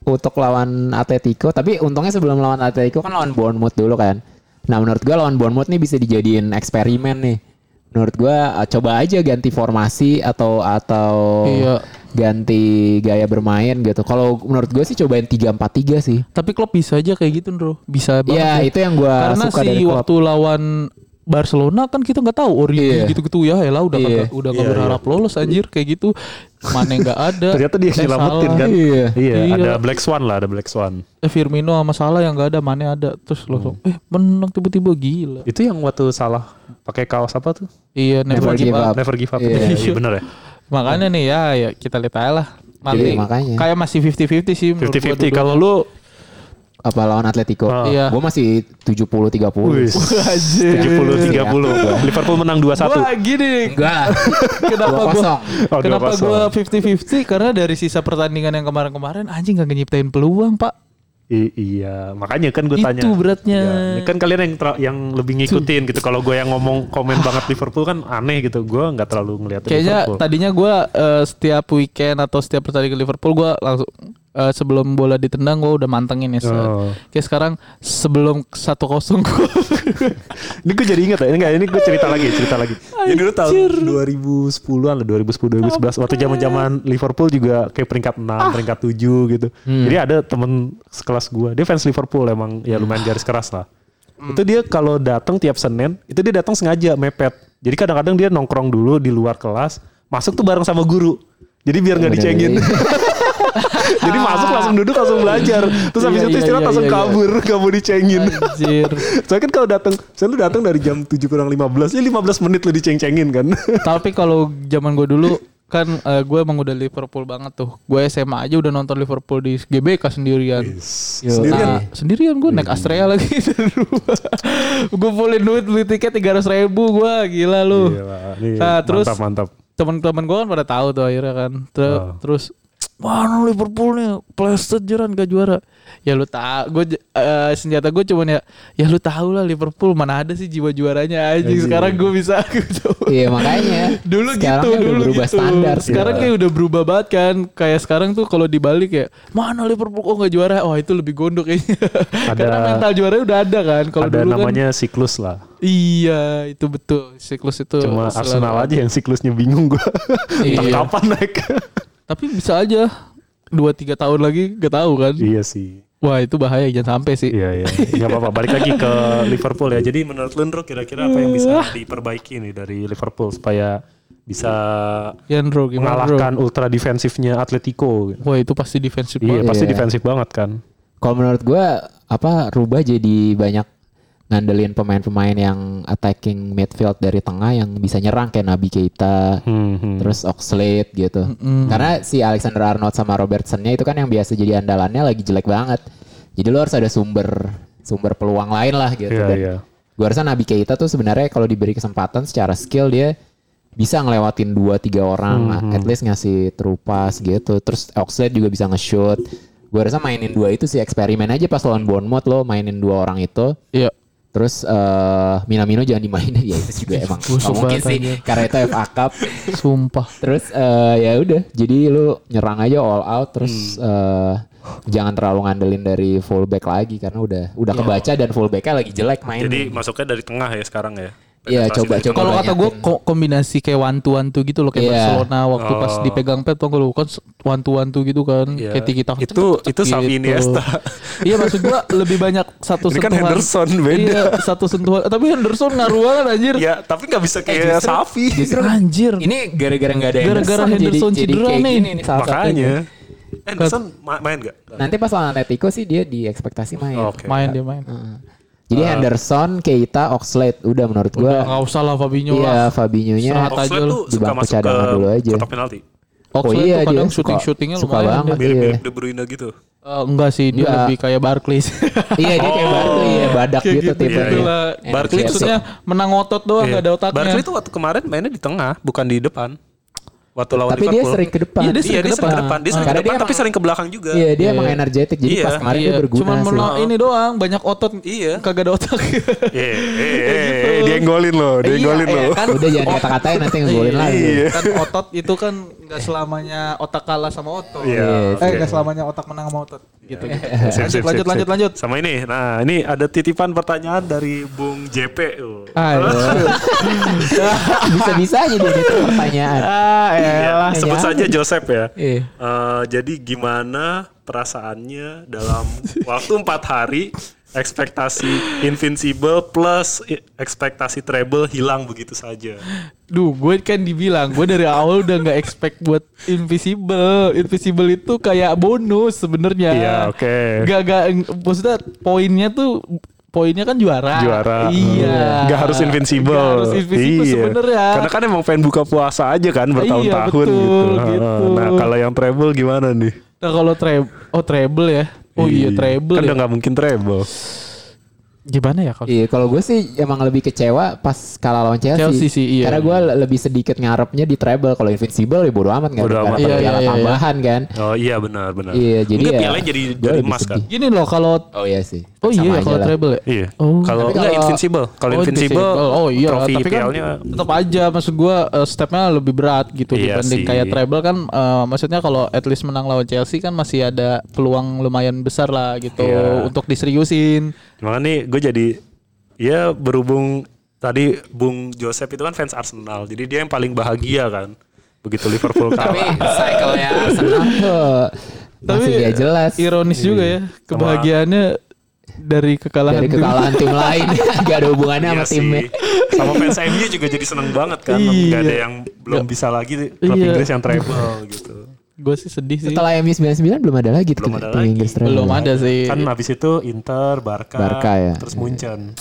S2: untuk lawan Atletico, tapi untungnya sebelum lawan Atletico kan lawan Bournemouth dulu kan. Nah menurut gue lawan Bournemouth nih bisa dijadiin eksperimen nih. Menurut gue uh, coba aja ganti formasi atau atau
S3: Iya.
S2: ganti gaya bermain gitu. Kalau menurut gue sih cobain 3-4-3 sih.
S3: Tapi Klopp bisa aja kayak gitu bro. Bisa banget.
S2: Iya
S3: ya.
S2: itu yang gue
S3: Karena
S2: suka
S3: si
S2: dari Klopp.
S3: waktu lawan Barcelona kan kita nggak tahu Origi
S2: Iya.
S3: gitu-gitu ya Elah udah
S2: Iya.
S3: kagak udah gak
S4: Iya,
S3: berharap lolos anjir kayak gitu Mane nggak ada
S4: Ternyata dia nyelamatin kan.
S2: Iya.
S4: Iya,
S3: Iya.
S4: ada Black Swan lah, ada Black Swan.
S3: eh, Firmino sama Salah yang nggak ada Mane ada terus langsung
S2: Hmm.
S3: eh menang tiba-tiba gila
S4: Itu yang waktu salah pakai kaos apa tuh?
S3: iya never, give up,
S4: Never give up.
S2: Iya.
S4: Iya, bener ya.
S3: makanya nih ya ya kita lihat aja lah
S2: Jadi
S3: nanti
S2: makanya.
S3: kayak masih 50-50 sih menurut gua
S4: 50-50
S3: dua-duanya.
S4: kalau lu
S2: Apa lawan Atletico?
S4: Ah.
S3: Iya.
S2: Gue masih 70-30.
S4: Wih,
S3: Anjir.
S4: 70-30. Liverpool menang 2-1.
S3: Gua gini nih
S2: Enggak.
S3: kenapa
S2: Dua
S3: gua
S2: kosong.
S4: Oh,
S3: kenapa
S4: 2-0.
S3: gua 50-50 karena dari sisa pertandingan yang kemarin-kemarin anjing gak nyiptain peluang pak
S4: I- iya, makanya kan gue
S3: Itu
S4: tanya.
S3: beratnya.
S4: Iya, Kan kalian yang yang lebih ngikutin gitu. Kalau gue yang ngomong komen banget Liverpool kan aneh gitu. Gue nggak terlalu ngeliat
S3: Kayaknya
S4: Liverpool.
S3: tadinya gue setiap weekend atau setiap pertandingan Liverpool gue langsung eh, sebelum bola ditendang gue udah mantengin ya.
S4: Oh.
S3: Kayak sekarang sebelum 1-0 gue
S4: Ini gue jadi ingat ya. Ini enggak, ini gue cerita lagi, cerita lagi. Ya dulu tahun 2010-an lah, 2010 2011 waktu zaman-zaman Liverpool juga kayak peringkat 6, peringkat 7 gitu. Jadi ada temen sekelas gue, dia fans Liverpool emang ya lumayan garis keras lah. Itu dia kalau datang tiap Senin, itu dia datang sengaja mepet. Jadi kadang-kadang dia nongkrong dulu di luar kelas, masuk tuh bareng sama guru. Jadi biar nggak
S2: Bener,
S4: dicengin. Jadi masuk langsung duduk langsung belajar. Terus habis
S3: Iya,
S4: itu
S3: iya,
S4: istirahat
S3: iya,
S4: langsung
S3: iya, iya.
S4: kabur, gak mau dicengin.
S3: Anjir.
S4: Soalnya kan kalau datang, saya lu datang dari jam 7 kurang 15, ya 15 menit lu diceng-cengin kan.
S3: Tapi kalau zaman gue dulu kan eh, gue emang udah Liverpool banget tuh. Gue SMA aja udah nonton Liverpool di GBK sendirian.
S4: Sendirian.
S3: Nah, sendirian gue naik Astrea lagi gue fullin duit beli tiket tiga ratus ribu gue gila lu.
S4: Gila, nih,
S3: Nah, terus
S4: mantap mantap.
S3: Teman-teman gue kan pada tahu tuh akhirnya kan. Ter-
S4: Oh.
S3: Terus Mana Liverpool nih Plaster jeran gak juara Ya lu tau Gue senjata gue cuman ya Ya lu tahu lah Liverpool Mana ada sih jiwa juaranya aja Sekarang gue bisa gitu.
S2: Iya makanya.
S3: Dulu
S2: Sekarang
S3: gitu,
S2: kan udah
S3: dulu
S2: berubah
S3: gitu.
S2: standar.
S3: Sekarang kayak udah berubah banget kan. Kayak sekarang tuh kalau dibalik ya, mana Liverpool kok nggak juara? Wah itu lebih gondok kayaknya. Karena mental juaranya udah ada kan. Kalau
S4: Ada
S3: dulu
S4: namanya siklus lah.
S3: kan, iya itu betul. Siklus itu.
S4: Cuma Arsenal
S3: ada.
S4: aja yang siklusnya bingung gua. Entah
S3: Iya.
S4: kapan naik.
S3: Tapi bisa aja dua tiga tahun lagi gak tahu kan.
S4: iya sih.
S3: Wah itu bahaya jangan sampai sih.
S4: Iya iya. Gak apa-apa. Balik lagi ke Liverpool ya. Jadi menurut lu Ndro, kira-kira apa yang bisa diperbaiki nih dari Liverpool supaya bisa
S3: Yan bro gimana bro?
S4: mengalahkan ultra defensifnya Atletico?
S3: Wah itu pasti defensif
S4: Iya
S3: banget.
S4: pasti
S2: Iya.
S4: defensif banget kan.
S2: Kalau menurut gue apa rubah jadi banyak ngandelin pemain-pemain yang attacking midfield dari tengah yang bisa nyerang kayak Nabi Keita,
S4: Hmm, hmm.
S2: terus Oxlade gitu. Karena si Alexander Arnold sama Robertsonnya itu kan yang biasa jadi andalannya lagi jelek banget. Jadi lo harus ada sumber sumber peluang lain lah gitu.
S4: Iya
S2: Dan
S4: iya.
S2: Gue rasa Nabi Keita tuh sebenarnya kalau diberi kesempatan secara skill dia bisa ngelewatin dua tiga orang, at least ngasih terupas gitu. Terus Oxlade juga bisa nge-shoot. Gue rasa mainin dua itu sih eksperimen aja pas lawan Bournemouth lo mainin dua orang itu.
S3: Iya.
S2: Terus eh Minamino jangan dimainin ya itu juga emang
S3: Busuk
S2: mungkin
S3: banget
S2: sih
S3: aja.
S2: karena itu FA Cup.
S3: Sumpah.
S2: Terus eh ya udah jadi lu nyerang aja all out terus eh jangan terlalu ngandelin dari fullback lagi karena udah udah kebaca dan fullbacknya lagi jelek main.
S4: Jadi masuknya dari tengah ya sekarang ya.
S2: Iya, coba- coba.
S3: Kalau kata gue
S2: banyakin.
S3: kombinasi kayak one to one tuh gitu loh kayak
S2: Iya.
S3: Barcelona waktu pas
S4: Oh.
S3: dipegang Pep tuh lu kan one to one tuh gitu kan
S4: Iya.
S3: kayak tiki taka
S4: Itu- itu Xavi Iniesta.
S3: iya maksud gua lebih banyak satu
S4: Ini kan
S3: sentuhan.
S4: Henderson, beda.
S3: Iya, satu sentuhan. Tapi Henderson ngaruh banget anjir.
S4: Ya tapi nggak bisa kayak
S2: justru-
S4: Safi.
S2: Justru
S3: Anjir.
S2: ini gara-gara nggak ada
S3: Gara-gara
S2: Henderson,
S3: Henderson
S2: jadi, jadi
S3: cedera
S2: kayak
S3: nih.
S2: gini nih.
S4: Makanya. Henderson ma- main gak?
S2: Nanti pas lawan Atletico sih dia di ekspektasi main.
S4: Oke.
S3: Main dia main.
S2: Heeh. Jadi Henderson, Keita, Oxlade udah menurut gua.
S3: Udah nggak usah lah Fabinho
S2: Iya,
S3: lah.
S2: Fabinho-nya
S3: Istirahat aja
S4: Oxlade
S3: lu.
S4: tuh suka masuk ke
S2: cadangan dulu aja.
S4: kotak penalti.
S3: Oxlade
S2: iya,
S3: tuh kadang
S2: dia
S3: shooting
S2: suka-
S3: shootingnya
S2: suka
S3: lumayan.
S2: banget.
S3: dia.
S4: Mirip-mirip
S2: Iya.
S4: De Bruyne gitu.
S3: Eh, enggak sih, dia
S2: Enggak.
S3: lebih kayak Barclays.
S2: iya dia kayak Barkley ya, badak
S3: Kayak
S2: gitu,
S3: gitu,
S2: tipe
S4: gitu
S3: lah.
S2: Energi
S4: Barkley
S2: aja.
S3: Maksudnya menang otot doang
S4: Iya.
S3: nggak ada otaknya.
S4: Barkley tuh waktu kemarin mainnya di tengah, bukan di depan. Waktu lawan
S2: Tapi dia
S4: Liverpool.
S2: sering ke depan.
S3: Iya, dia
S4: Iya, dia sering ke depan. Dia sering ke
S2: Karena
S4: depan
S2: dia
S4: tapi
S2: emang-
S4: sering ke belakang juga.
S2: Iya, dia
S3: Iya.
S2: emang energetik. Jadi
S4: Iya.
S2: pas kemarin
S3: Iya,
S2: dia berguna
S3: cuman
S2: sih.
S3: menang ini doang, banyak otot.
S4: Iya.
S3: Kagak ada otak.
S4: Eh, eh, eh, dia golin loh, dia
S3: Iya,
S4: golin
S3: iya,
S4: loh.
S3: kan
S2: Udah jangan kata-katain nanti ngegolin lagi.
S4: Iya.
S3: kan otot itu kan nggak selamanya otak kalah sama otot.
S4: Iya,
S3: Eh nggak selamanya otak menang sama otot. Gitu. gitu.
S4: Sip, sip,
S3: lanjut,
S4: sip,
S3: lanjut,
S4: sip.
S3: lanjut.
S4: Sama ini. Nah, ini ada titipan pertanyaan dari Bung JP.
S3: Ayo.
S2: Bisa-bisanya dia itu pertanyaan.
S3: ah,
S4: Iya,
S3: elah.
S4: sebut
S2: ya.
S4: saja Joseph ya.
S3: Iya.
S4: Eh, jadi gimana perasaannya dalam waktu empat hari ekspektasi invincible plus ekspektasi treble hilang begitu saja.
S3: Duh, gue kan dibilang, gue dari awal udah nggak expect buat invisible. Invisible itu kayak bonus sebenarnya.
S4: Iya, oke.
S3: Gak gak, maksudnya poinnya tuh poinnya kan juara.
S4: Juara.
S3: Iya.
S4: Gak harus invincible.
S3: Gak harus invincible
S4: Iya.
S3: sebenarnya.
S4: Karena kan emang pengen buka puasa aja kan bertahun-tahun
S3: Iya, betul,
S4: gitu.
S3: gitu.
S4: Nah, kalau yang treble gimana nih?
S3: Nah kalau treble, oh treble ya. Oh iya, treble
S4: Kan
S3: ya.
S4: udah gak mungkin treble.
S3: Gimana ya kalau?
S2: Iya, kalau gue sih emang lebih kecewa pas kalah lawan Chelsea.
S3: Chelsea sih, iya.
S2: Karena gue lebih sedikit ngarepnya di treble. Kalau invincible ya bodo amat nggak
S4: Bodo
S2: ada
S4: amat.
S2: karena
S3: Iya,
S2: piala
S3: iya, iya,
S2: tambahan kan.
S4: Oh iya benar benar.
S2: Iya, jadi
S4: Enggak
S2: ya,
S4: pialanya jadi
S2: lebih
S4: emas kan.
S3: Gini loh kalau
S2: Oh iya sih.
S3: Oh iya kalau treble ya.
S4: Iya.
S3: Oh.
S4: Kalau enggak
S2: kalau-
S4: invincible. Kalau
S3: Oh,
S4: invincible,
S3: Oh iya,
S4: trofi
S3: tapi kan tetap aja maksud gua eh, stepnya lebih berat gitu
S4: Iya
S3: dibanding
S4: sih.
S3: kayak treble kan eh, maksudnya kalau at least menang lawan Chelsea kan masih ada peluang lumayan besar lah gitu
S4: Iya.
S3: untuk diseriusin.
S4: Makanya nih gue jadi ya berhubung tadi Bung Joseph itu kan fans Arsenal. Jadi dia yang paling bahagia kan. Begitu Liverpool
S2: Tapi
S4: kalah.
S2: cycle-nya Arsenal tuh masih gak jelas.
S3: Ironis juga ya kebahagiaannya dari kekalahan
S2: Dari
S3: tim.
S2: kekalahan tim lain gak ada hubungannya
S4: Iya
S2: sama timnya.
S4: Sama fans MU juga jadi seneng banget kan.
S3: Iya.
S4: Gak ada yang belum bisa lagi klub
S3: Iya.
S4: Inggris yang treble gitu.
S3: Gue sih sedih sih.
S2: Setelah MU 99 belum ada lagi
S4: Belum ada
S2: tim
S4: lagi.
S2: Inggris terakhir.
S3: Belum ada sih.
S4: Kan habis itu Inter, Barca,
S2: Barca ya.
S4: terus Munchen.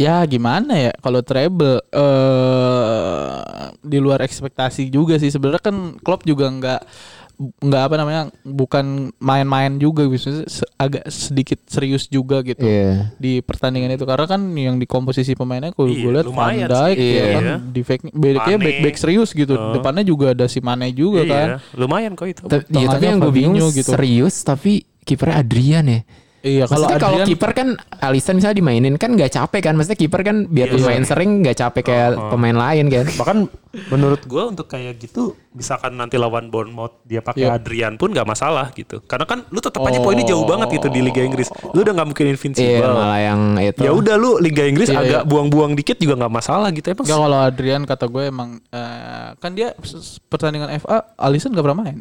S3: Ya gimana ya kalau treble eh di luar ekspektasi juga sih sebenarnya kan Klopp juga nggak nggak apa namanya bukan main-main juga gitu se- agak sedikit serius juga gitu
S2: Iya.
S3: di pertandingan itu karena kan yang di komposisi pemainnya kalau
S4: Iya,
S3: gue lihat Van
S4: lumayan
S3: Dijk
S4: sih.
S3: ya
S2: Iya.
S3: kan di fake back back serius gitu
S4: Oh.
S3: depannya juga ada si Mane juga kan
S4: Iya, lumayan kok itu.
S2: Ta- iya, tapi yang gue bingung
S3: gitu.
S2: serius tapi kipernya Adrian ya.
S3: Iya kalau
S2: Maksudnya kalau
S3: Adrian
S2: kiper kan Alisson misalnya dimainin kan nggak capek kan. Maksudnya kiper kan biar
S4: Iya.
S2: main sering nggak capek kayak pemain lain kan.
S4: Bahkan menurut gua untuk kayak gitu misalkan nanti lawan Bournemouth dia pakai
S3: Iya.
S4: Adrian pun nggak masalah gitu. Karena kan lu tetap aja poinnya jauh banget gitu di Liga Inggris. Lu udah nggak mungkin
S2: Iya
S4: invincible.
S2: malah yang itu.
S4: ya udah lu Liga Inggris
S3: Iya,
S4: agak
S3: iya.
S4: buang-buang dikit juga nggak masalah gitu emang.
S3: Enggak kalau Adrian kata gue emang eh, kan dia pertandingan FA Alisson gak pernah main.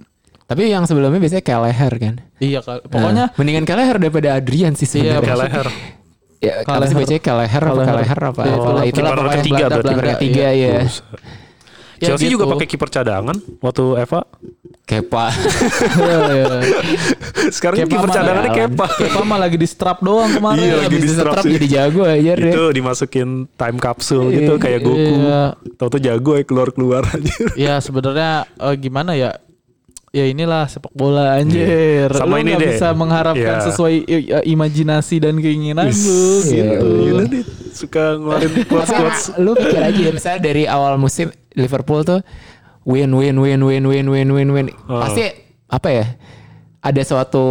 S2: Tapi yang sebelumnya biasanya Kelleher kan.
S3: Iya pokoknya
S2: Nah, mendingan Kelleher daripada Adrian sih
S3: Iya,
S2: sebenarnya.
S4: Kelleher.
S2: Ya, apa sih bacanya Kelleher apa
S3: Kelleher.
S2: Kelleher apa?
S3: Iya,
S2: Itulah,
S3: itulah.
S4: Kiper
S2: pokoknya
S4: ketiga
S2: Belanda,
S4: berarti.
S3: Belanda,
S2: ketiga ya.
S3: Ya
S4: Chelsea juga
S3: gitu.
S4: pakai kiper cadangan waktu Eva.
S2: Kepa.
S3: Iya, iya.
S4: Sekarang kiper cadangannya
S2: ya,
S4: Kepa.
S3: Kepa mah lagi di strap doang kemarin.
S4: Iya, lagi di strap
S2: setrap
S4: sih.
S2: jadi jago aja deh.
S4: itu dimasukin time capsule gitu kayak Goku.
S3: Iya.
S4: Tahu-tahu jago ya keluar-keluar aja.
S3: Ya sebenarnya eh, gimana ya? Ya inilah sepak bola anjir.
S4: Sama
S3: lu
S4: ini
S3: nggak
S4: deh.
S3: bisa mengharapkan
S4: Iya.
S3: sesuai i- imajinasi dan keinginan lu
S2: Iya,
S3: gitu.
S4: Gila nih suka ngeluarin quotes-quotes.
S2: Lu pikir aja ya, misalnya dari awal musim Liverpool tuh win win win win win win win win.
S4: Oh.
S2: Pasti apa ya? Ada suatu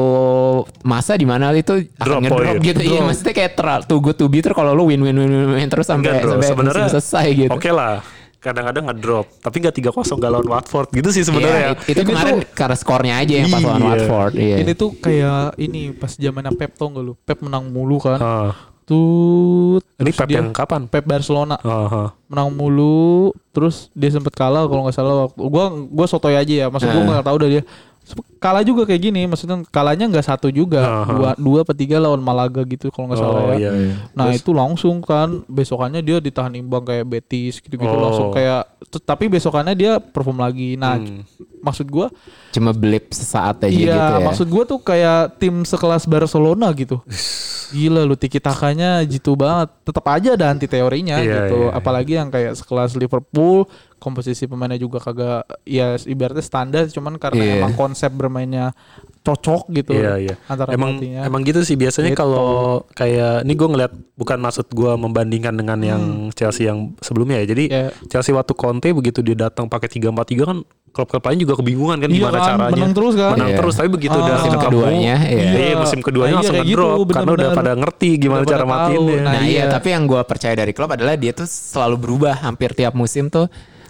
S2: masa di mana itu
S4: Drop
S2: akan ngedrop
S4: point.
S2: gitu. Iya, maksudnya kayak terlalu too good to be terus kalau lu win win win win, win terus sampai sampai selesai gitu.
S4: Oke lah. Kadang-kadang ngedrop, tapi nggak 3-0 gak lawan Watford gitu sih sebenarnya ya.
S2: it- itu
S3: Ini
S2: kemarin
S3: tuh-
S2: karena skornya aja yang pas lawan
S4: Iya.
S2: Watford. Iya.
S3: Ini tuh kayak ini pas zamannya Pep tau gak lu? Pep menang mulu kan.
S4: Ah,
S3: Tuh
S4: ini Pep
S3: dia-
S4: yang kapan?
S3: Pep Barcelona
S4: Ah, ah.
S3: menang mulu terus dia sempet kalah kalau nggak salah waktu gua gua sotoy aja ya maksud gua
S2: Nah.
S3: nggak tahu dah dia kalah juga kayak gini maksudnya kalahnya nggak satu juga
S4: Aha.
S3: dua dua apa tiga lawan Malaga gitu kalau nggak salah
S4: Oh
S3: ya
S4: iya, iya.
S3: nah itu langsung kan besokannya dia ditahan imbang kayak Betis gitu gitu
S4: Oh.
S3: langsung kayak tapi besokannya dia perform lagi nah
S4: Hmm.
S3: maksud gua
S2: Cuma blip sesaat aja
S3: iya
S2: gitu ya.
S3: maksud gua tuh kayak tim sekelas Barcelona gitu gila lu tiki takanya jitu banget tetap aja ada anti teorinya
S4: Iya,
S3: gitu
S4: iya, iya.
S3: apalagi yang kayak sekelas Liverpool komposisi pemainnya juga kagak ya ibaratnya standar cuman karena
S2: Iya.
S3: emang konsep bermainnya cocok gitu
S4: Iya iya.
S3: antara
S4: emang
S3: pelatihnya.
S4: emang gitu sih biasanya
S3: Gitu.
S4: kalau kayak ini gue ngeliat bukan maksud gue membandingkan dengan yang Chelsea yang sebelumnya ya. Jadi
S3: Hmm. Iya.
S4: Chelsea waktu Conte begitu dia datang pakai 3-4-3 kan klub-klub lain juga kebingungan kan
S3: Iya
S4: gimana
S3: kan,
S4: caranya.
S3: menang terus kan?
S4: Menang
S2: Iya.
S4: terus tapi begitu
S3: Ah.
S4: udah
S3: Musim
S2: keduanya, iya.
S4: Iya, musim keduanya
S3: Nah,
S4: langsung
S3: iya,
S4: ngedrop
S3: gitu,
S4: karena udah pada ngerti gimana
S3: Udah
S4: cara matiin ya.
S2: Nah,
S3: Nah,
S2: iya,
S3: iya.
S2: tapi yang gue percaya dari klub adalah dia tuh selalu berubah hampir tiap musim tuh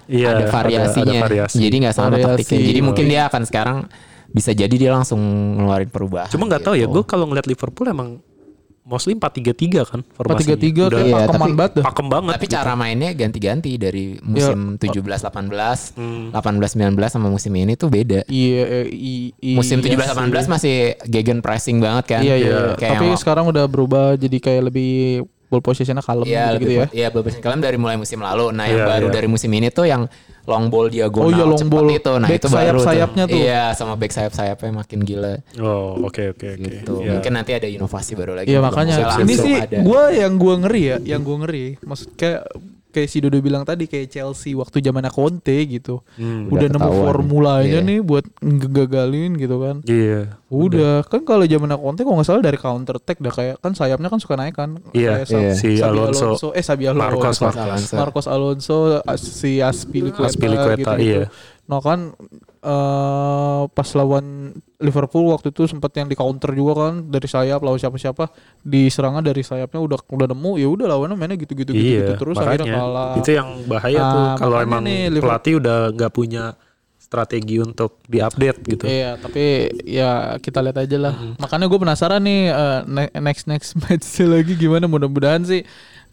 S4: Iya,
S2: ada
S4: ada-
S2: variasinya.
S4: ada variasi.
S2: Jadi nggak sama
S3: Variasi.
S2: taktiknya. Jadi mungkin dia akan sekarang bisa jadi dia langsung ngeluarin perubahan.
S4: Cuma nggak tahu ya,
S2: gitu.
S4: gue kalau ngeliat Liverpool emang mostly 4-3-3 kan formasinya.
S3: 4-3-3
S4: Udah
S3: kayak
S2: Iya,
S3: pakeman
S2: tapi-
S3: banget dah.
S4: pakem banget.
S2: Tapi
S4: gitu.
S2: cara mainnya ganti-ganti dari musim 17-18,
S4: Hmm.
S2: 18-19 sama musim ini tuh beda.
S3: Iya, i-
S2: Musim
S3: iya
S2: 17-18
S3: sih.
S2: masih gegen pressing banget kan.
S3: Iya, iya.
S2: Kayak
S3: Tapi sekarang udah berubah jadi kayak lebih ball positionnya kalem
S2: Iya,
S3: gitu,
S2: lebih
S3: ya.
S2: Iya, beberapa kalian dari mulai musim lalu. Nah, yang
S4: Iya,
S2: baru
S4: iya.
S2: dari musim ini tuh yang long ball diagonal
S3: Oh iya, long
S2: cepat
S3: ball.
S2: itu. Nah,
S3: Back
S2: itu baru
S3: sayap-sayapnya tuh.
S2: Iya, sama back sayap-sayapnya makin gila
S4: Oh, oke oke oke.
S2: gitu.
S4: Iya.
S2: Mungkin nanti ada inovasi baru lagi.
S3: Iya makanya ini sih gue yang gue ngeri ya, yang gue ngeri. Maksud kayak kayak si Dodo bilang tadi kayak Chelsea waktu zaman Conte gitu.
S4: Hmm,
S3: udah
S2: udah
S3: nemu formulanya
S2: Iya.
S3: nih buat ngegagalin gitu kan.
S4: Iya.
S3: Udah, kan kalau zaman Conte kalau nggak salah dari counter attack dah kayak kan sayapnya kan suka naik kan.
S4: Iya,
S3: Kayak Sa-
S2: iya.
S4: si
S3: Sabi
S4: Alonso.
S3: eh Sabi Alonso.
S4: Marcos,
S3: Marcos
S2: Alonso.
S3: Marcos Alonso, si Aspilicueta,
S4: Aspilicueta,
S3: gitu-gitu.
S4: iya.
S3: Nah kan eh pas lawan Liverpool waktu itu sempat yang di counter juga kan dari sayap lawan siapa-siapa di serangan dari sayapnya udah udah nemu ya udah lawannya mainnya gitu-gitu
S4: Iya,
S3: gitu terus akhirnya
S4: makanya.
S3: kalah.
S4: Itu yang bahaya
S3: Nah,
S4: tuh kalau emang
S3: nih, Liverpool-
S4: pelatih udah nggak punya strategi untuk diupdate gitu.
S3: Iya, tapi ya kita lihat aja lah.
S4: Mm-hmm.
S3: Makanya gue penasaran nih ne- next next match lagi gimana. Mudah-mudahan sih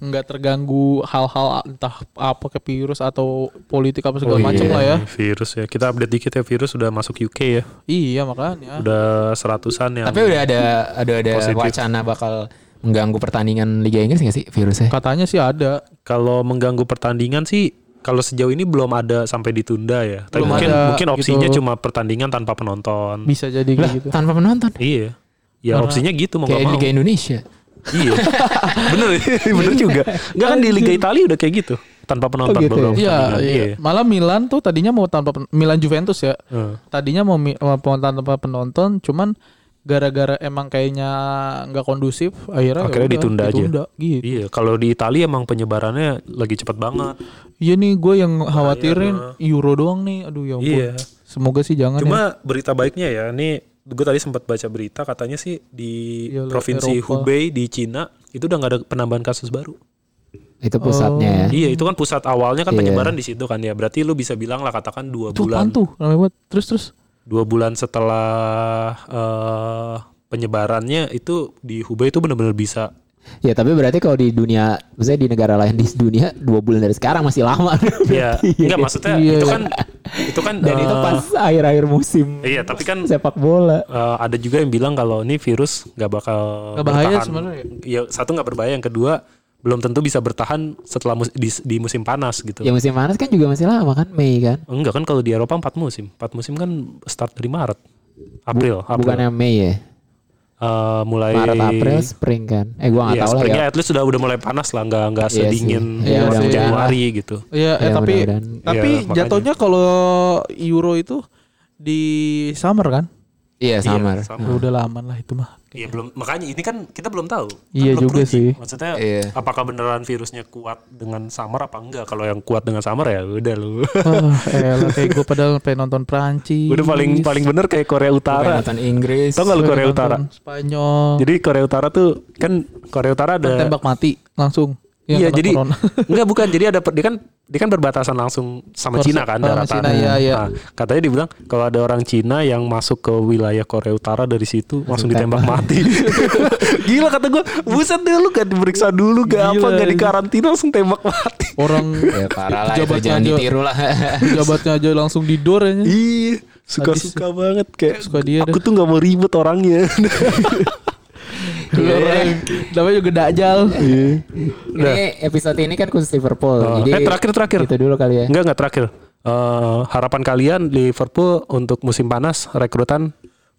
S3: nggak terganggu hal-hal entah apa ke virus atau politik apa segala
S4: Oh
S3: macam
S4: iya,
S3: lah ya.
S4: Virus ya. Kita update dikit ya virus udah masuk UK ya.
S3: Iya makanya.
S4: Udah seratusan yang
S2: Tapi udah ada ada ada
S4: Positif.
S2: wacana bakal mengganggu pertandingan Liga Inggris nggak sih virusnya?
S3: Katanya sih ada.
S4: kalau mengganggu pertandingan sih kalau sejauh ini belum ada sampai ditunda ya. Tapi
S3: Belum
S4: mungkin
S3: ada
S4: mungkin opsinya
S3: gitu.
S4: cuma pertandingan tanpa penonton.
S3: Bisa jadi
S2: Lah,
S3: gitu.
S2: tanpa penonton.
S4: Iya. Ya
S3: Karena-
S4: opsinya gitu mau
S2: Kayak
S4: mau.
S2: Liga Indonesia.
S4: Iya. bener, bener juga. Enggak kan di Liga Italia udah kayak gitu. Tanpa penonton
S2: gitu
S4: belum
S3: Iya,
S4: pertandingan.
S3: iya. Malah Milan tuh tadinya mau tanpa pen- Milan Juventus ya.
S4: Heeh.
S3: Tadinya mau, mi- mau tanpa penonton, cuman gara-gara emang kayaknya nggak kondusif, akhirnya,
S4: Akhirnya
S3: yaudah,
S4: ditunda aja.
S3: Gitu.
S4: Iya, kalau di Italia emang penyebarannya lagi cepat banget.
S3: Iya nih, gue yang khawatirin Euro doang nih. Aduh ya ampun.
S4: Iya.
S3: Semoga sih jangan ya.
S4: Cuma berita baiknya ya, nih gue tadi sempat baca berita katanya sih di
S3: Iya,
S4: provinsi
S3: Eropa.
S4: Hubei di Cina itu udah nggak ada penambahan kasus baru.
S2: Itu pusatnya ya.
S4: Iya, itu kan pusat awalnya kan
S2: Iya.
S4: penyebaran di situ kan ya. Berarti lu bisa bilang lah katakan dua
S3: Itu
S4: bulan,
S3: tuh? Ramai banget. Terus terus.
S4: dua bulan setelah eh, penyebarannya itu di Hubei itu benar-benar bisa.
S2: Ya tapi berarti kalau di dunia, maksudnya di negara lain di dunia dua bulan dari sekarang masih lama.
S4: Iya, enggak maksudnya
S3: Iya,
S4: itu kan itu kan
S2: Dan itu
S4: eh,
S2: pas akhir-akhir musim
S4: Iya, tapi kan
S2: sepak bola.
S4: eh, ada juga yang bilang kalau ini virus nggak bakal
S3: Nggak bahaya
S4: bertahan.
S3: sebenarnya ya?
S4: Satu nggak berbahaya, yang kedua belum tentu bisa bertahan setelah mus- di, di musim panas gitu.
S2: Ya musim panas kan juga masih lama kan Mei kan.
S4: Enggak kan kalau di Eropa empat musim, empat musim kan start dari Maret, April, April.
S2: Bukannya Mei ya.
S4: Eh, mulai
S2: Maret April spring kan. Eh gua nggak
S4: Iya,
S2: tahu lah ya.
S4: at least sudah udah mulai panas lah, nggak nggak
S2: sih.
S4: sedingin
S2: Iya,
S4: waktu
S3: mudah-mudahan
S4: Januari gitu.
S3: Iya, eh,
S2: Ya,
S3: tapi
S2: mudah-mudahan.
S3: tapi
S4: makanya.
S3: jatuhnya kalau Euro itu di summer kan?
S2: Iya summer.
S4: Iya, sama.
S3: Ya udah lama lah itu mah.
S4: Iya belum makanya ini kan kita belum tahu. Kan
S3: Iya
S4: belum
S3: juga
S4: teruji.
S3: sih.
S4: Maksudnya
S2: Iya.
S4: apakah beneran virusnya kuat dengan summer apa enggak? Kalau yang kuat dengan summer ya udah lu.
S3: Wah, elah kayak gue padahal pengen nonton Prancis.
S4: udah paling paling bener kayak Korea Utara.
S2: nonton Inggris.
S4: Tau gak lu Korea Utara?
S3: Spanyol.
S4: Jadi Korea Utara tuh kan Korea Utara ada
S3: tembak mati langsung. Yang
S4: Iya
S3: kena
S4: jadi
S3: corona.
S4: enggak bukan jadi ada dia kan dia kan berbatasan langsung sama Cina kan
S3: sama
S4: daratan.
S3: Cina, iya, iya.
S4: Nah, katanya dibilang kalau ada orang Cina yang masuk ke wilayah Korea Utara dari situ langsung ditembak mati. Gila kata gue, buset deh lu gak diperiksa dulu gak apa
S3: Gila,
S4: gak di
S3: iya.
S4: karantina langsung tembak mati.
S3: Orang
S2: Ya parah lah
S3: Pejabatnya
S2: jangan
S3: aja.
S2: ditiru lah.
S3: pejabatnya aja langsung di door ya.
S4: Iya, suka-suka banget kayak
S3: Suka dia
S4: aku
S3: dah.
S4: tuh nggak mau ribet orangnya.
S3: Dulu orang namanya juga Dajjal.
S2: ini episode ini kan khusus Liverpool.
S4: Oh,
S2: Jadi
S4: eh, terakhir, terakhir.
S2: Itu dulu kali ya.
S4: Enggak enggak terakhir. Eh, harapan kalian Liverpool untuk musim panas rekrutan?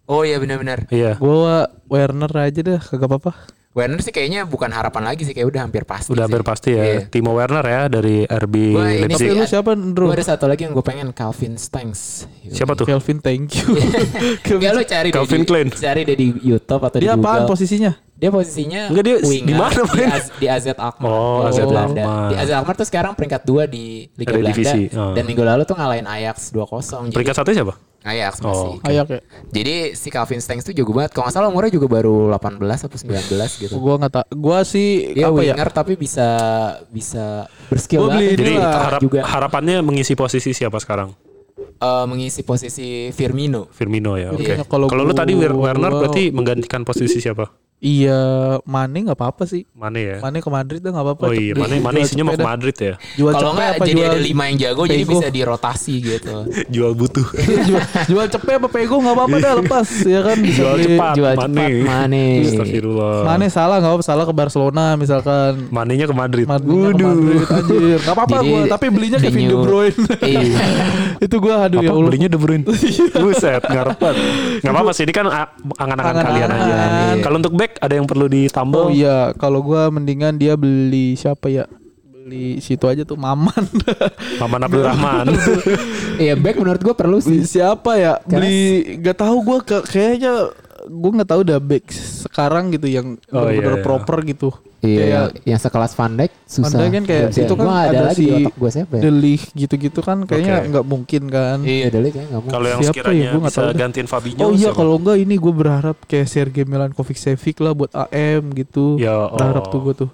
S2: Oh iya benar-benar.
S4: Iya.
S3: Gua Werner aja deh, kagak apa-apa.
S2: Werner sih kayaknya bukan harapan lagi sih kayak udah hampir pasti.
S4: Udah
S2: sih.
S4: hampir pasti ya.
S2: Iya.
S4: Timo Werner ya dari RB
S2: Gua ini
S3: Tapi
S4: Leipzig.
S3: lu siapa, Ndro?
S2: Gue ada satu lagi yang gue pengen Calvin Stanks.
S4: Siapa tuh?
S3: Kelvin, thank you.
S2: Enggak lu cari deh
S4: Calvin
S2: di,
S4: Klein.
S2: Cari deh di YouTube atau
S3: Dia
S2: di
S3: apaan
S2: Google.
S3: posisinya?
S2: Dia posisinya
S4: Enggak, dia
S2: winger
S4: di mana
S2: di,
S4: main?
S2: Az, di AZ Alkmaar.
S4: Oh,
S2: Di
S4: AZ. Alkmaar.
S2: Di AZ Alkmaar tuh sekarang peringkat 2 di Liga Belanda.
S4: divisi, oh.
S2: Dan minggu lalu tuh ngalahin Ajax 2-0. Jadi
S4: Peringkat satu siapa?
S2: Ajax
S4: Oh,
S2: masih.
S3: Ayak ya.
S2: Jadi si Calvin Stanks tuh jago banget. Kalau nggak salah umurnya juga baru 18 atau 19 gitu.
S3: Gua nggak tak. Gua sih
S2: Dia
S3: apa ya?
S2: winger tapi bisa bisa berskill
S3: Gua beli
S2: banget.
S4: Jadi harap,
S2: juga
S4: harapannya mengisi posisi siapa sekarang?
S2: eh, mengisi posisi Firmino.
S4: Firmino ya. Oke.
S3: Iya, kalau
S4: Kalau lu tadi Werner berarti menggantikan posisi siapa?
S3: Iya, Mane nggak apa-apa sih.
S4: Mane ya.
S3: Mane ke Madrid tuh nggak apa-apa.
S4: Oh iya,
S3: Jual-
S4: Mane Mane
S3: jual
S4: isinya mau ke. Madrid ya.
S3: Jual
S2: Kalau nggak jadi
S3: jual
S2: ada lima yang jago jadi
S3: Pego?
S2: bisa dirotasi gitu.
S4: Jual butuh.
S3: jual, jual cepet apa pego nggak apa-apa dah lepas ya kan bisa
S4: Jual cepat.
S2: Jual
S4: Mane.
S2: cepat Mane.
S4: Astagfirullah.
S3: Mane salah nggak apa salah ke Barcelona misalkan.
S4: Manenya ke Madrid.
S3: Madrid ke Madrid anjir. Gak apa-apa
S2: Jadi,
S3: gua, tapi belinya Kevin De Bruyne.
S2: Iya.
S3: Itu gua aduh ya
S4: Apa
S3: Allah.
S4: belinya De Bruyne? Buset, ngarepan. Enggak apa-apa sih, ini kan a- angan-angan kalian aja.
S3: Angan-angan.
S4: Kalau untuk back ada yang perlu ditambah?
S3: Oh iya, kalau gua mendingan dia beli siapa ya? Beli situ aja tuh Maman.
S4: Maman Abdul Rahman.
S2: Iya back menurut gue perlu
S3: beli
S2: sih.
S3: siapa ya? Beli gak tahu gua ke, kayaknya gua nggak tahu udah back sekarang gitu yang
S4: Oh,
S3: bener-bener
S4: iya, iya.
S3: proper gitu.
S2: Iya,
S3: Kayak
S2: yang sekelas Van Dijk susah.
S3: Van Dijk kan kayak
S2: bisa.
S3: itu kan
S2: ada,
S3: ada
S2: lagi di
S3: si
S2: otak gue siapa ya?
S3: The Ligt gitu-gitu kan kayaknya nggak mungkin kan.
S2: Iya, Dele kayaknya nggak mau.
S4: Kalau yang
S3: Siapa
S4: sekiranya
S3: ya? Gua nggak
S4: bisa
S3: tahu
S4: gantiin Fabinho
S3: Oh iya kalau enggak ini gue berharap kayak Sergei Milankovic Savic lah buat AM gitu.
S4: Ya,
S3: Berharap
S4: oh.
S3: tuh gue tuh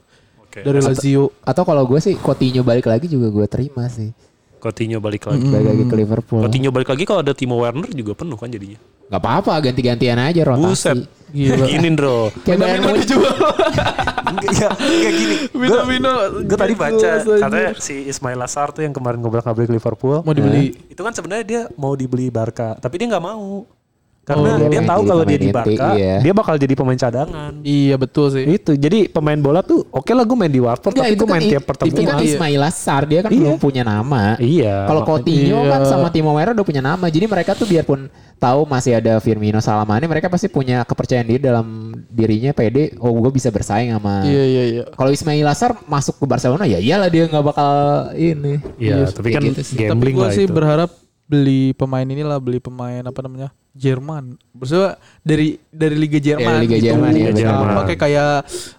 S4: Oke.
S3: dari Lazio.
S2: Atau kalau gue sih Coutinho balik lagi juga gue terima sih.
S4: Coutinho balik lagi.
S2: Balik lagi ke Liverpool.
S4: Coutinho balik lagi kalau ada Timo Werner juga penuh kan jadinya.
S2: Gak apa-apa ganti-gantian aja rotasi.
S4: Buset.
S3: Gila.
S4: Gini bro.
S2: Kayak Bayern Munich.
S4: Enggak, enggak gini. Gue tadi baca katanya si Ismail Assar tuh yang kemarin ngobrol-ngobrol Liverpool.
S3: mau dibeli.
S4: Itu kan sebenarnya dia mau dibeli Barca, tapi dia nggak mau. Karena
S2: Oh,
S4: dia,
S2: dia main
S4: tahu
S2: jadi
S4: kalau dia di Barca,
S2: iya.
S4: dia bakal jadi pemain cadangan.
S3: Iya betul sih.
S4: Itu. Jadi pemain bola tuh oke lah gue main di Watford
S2: Nggak,
S4: tapi gue main
S2: i-
S4: tiap
S2: Itu
S4: pertemuan.
S2: kan Ismail Assar dia kan
S4: Iya.
S2: belum punya nama.
S4: Iya.
S2: Kalau Coutinho
S3: Iya.
S2: kan sama Timo Werner udah punya nama. Jadi mereka tuh biarpun tahu masih ada Firmino Salamane, mereka pasti punya kepercayaan diri dalam dirinya pede. Oh, gue bisa bersaing sama.
S3: Iya iya iya.
S2: Kalau Ismail Assar masuk ke Barcelona ya iyalah dia nggak bakal ini.
S4: Iya, tapi
S2: kayak
S4: kan
S2: gitu sih.
S3: Tapi
S4: gambling
S3: gue sih
S4: itu.
S3: berharap beli pemain inilah beli pemain apa namanya Jerman. Maksudnya dari dari Liga Jerman.
S2: Liga
S3: gitu.
S2: Jerman, iya,
S3: Sama
S4: Jerman.
S3: kayak kayak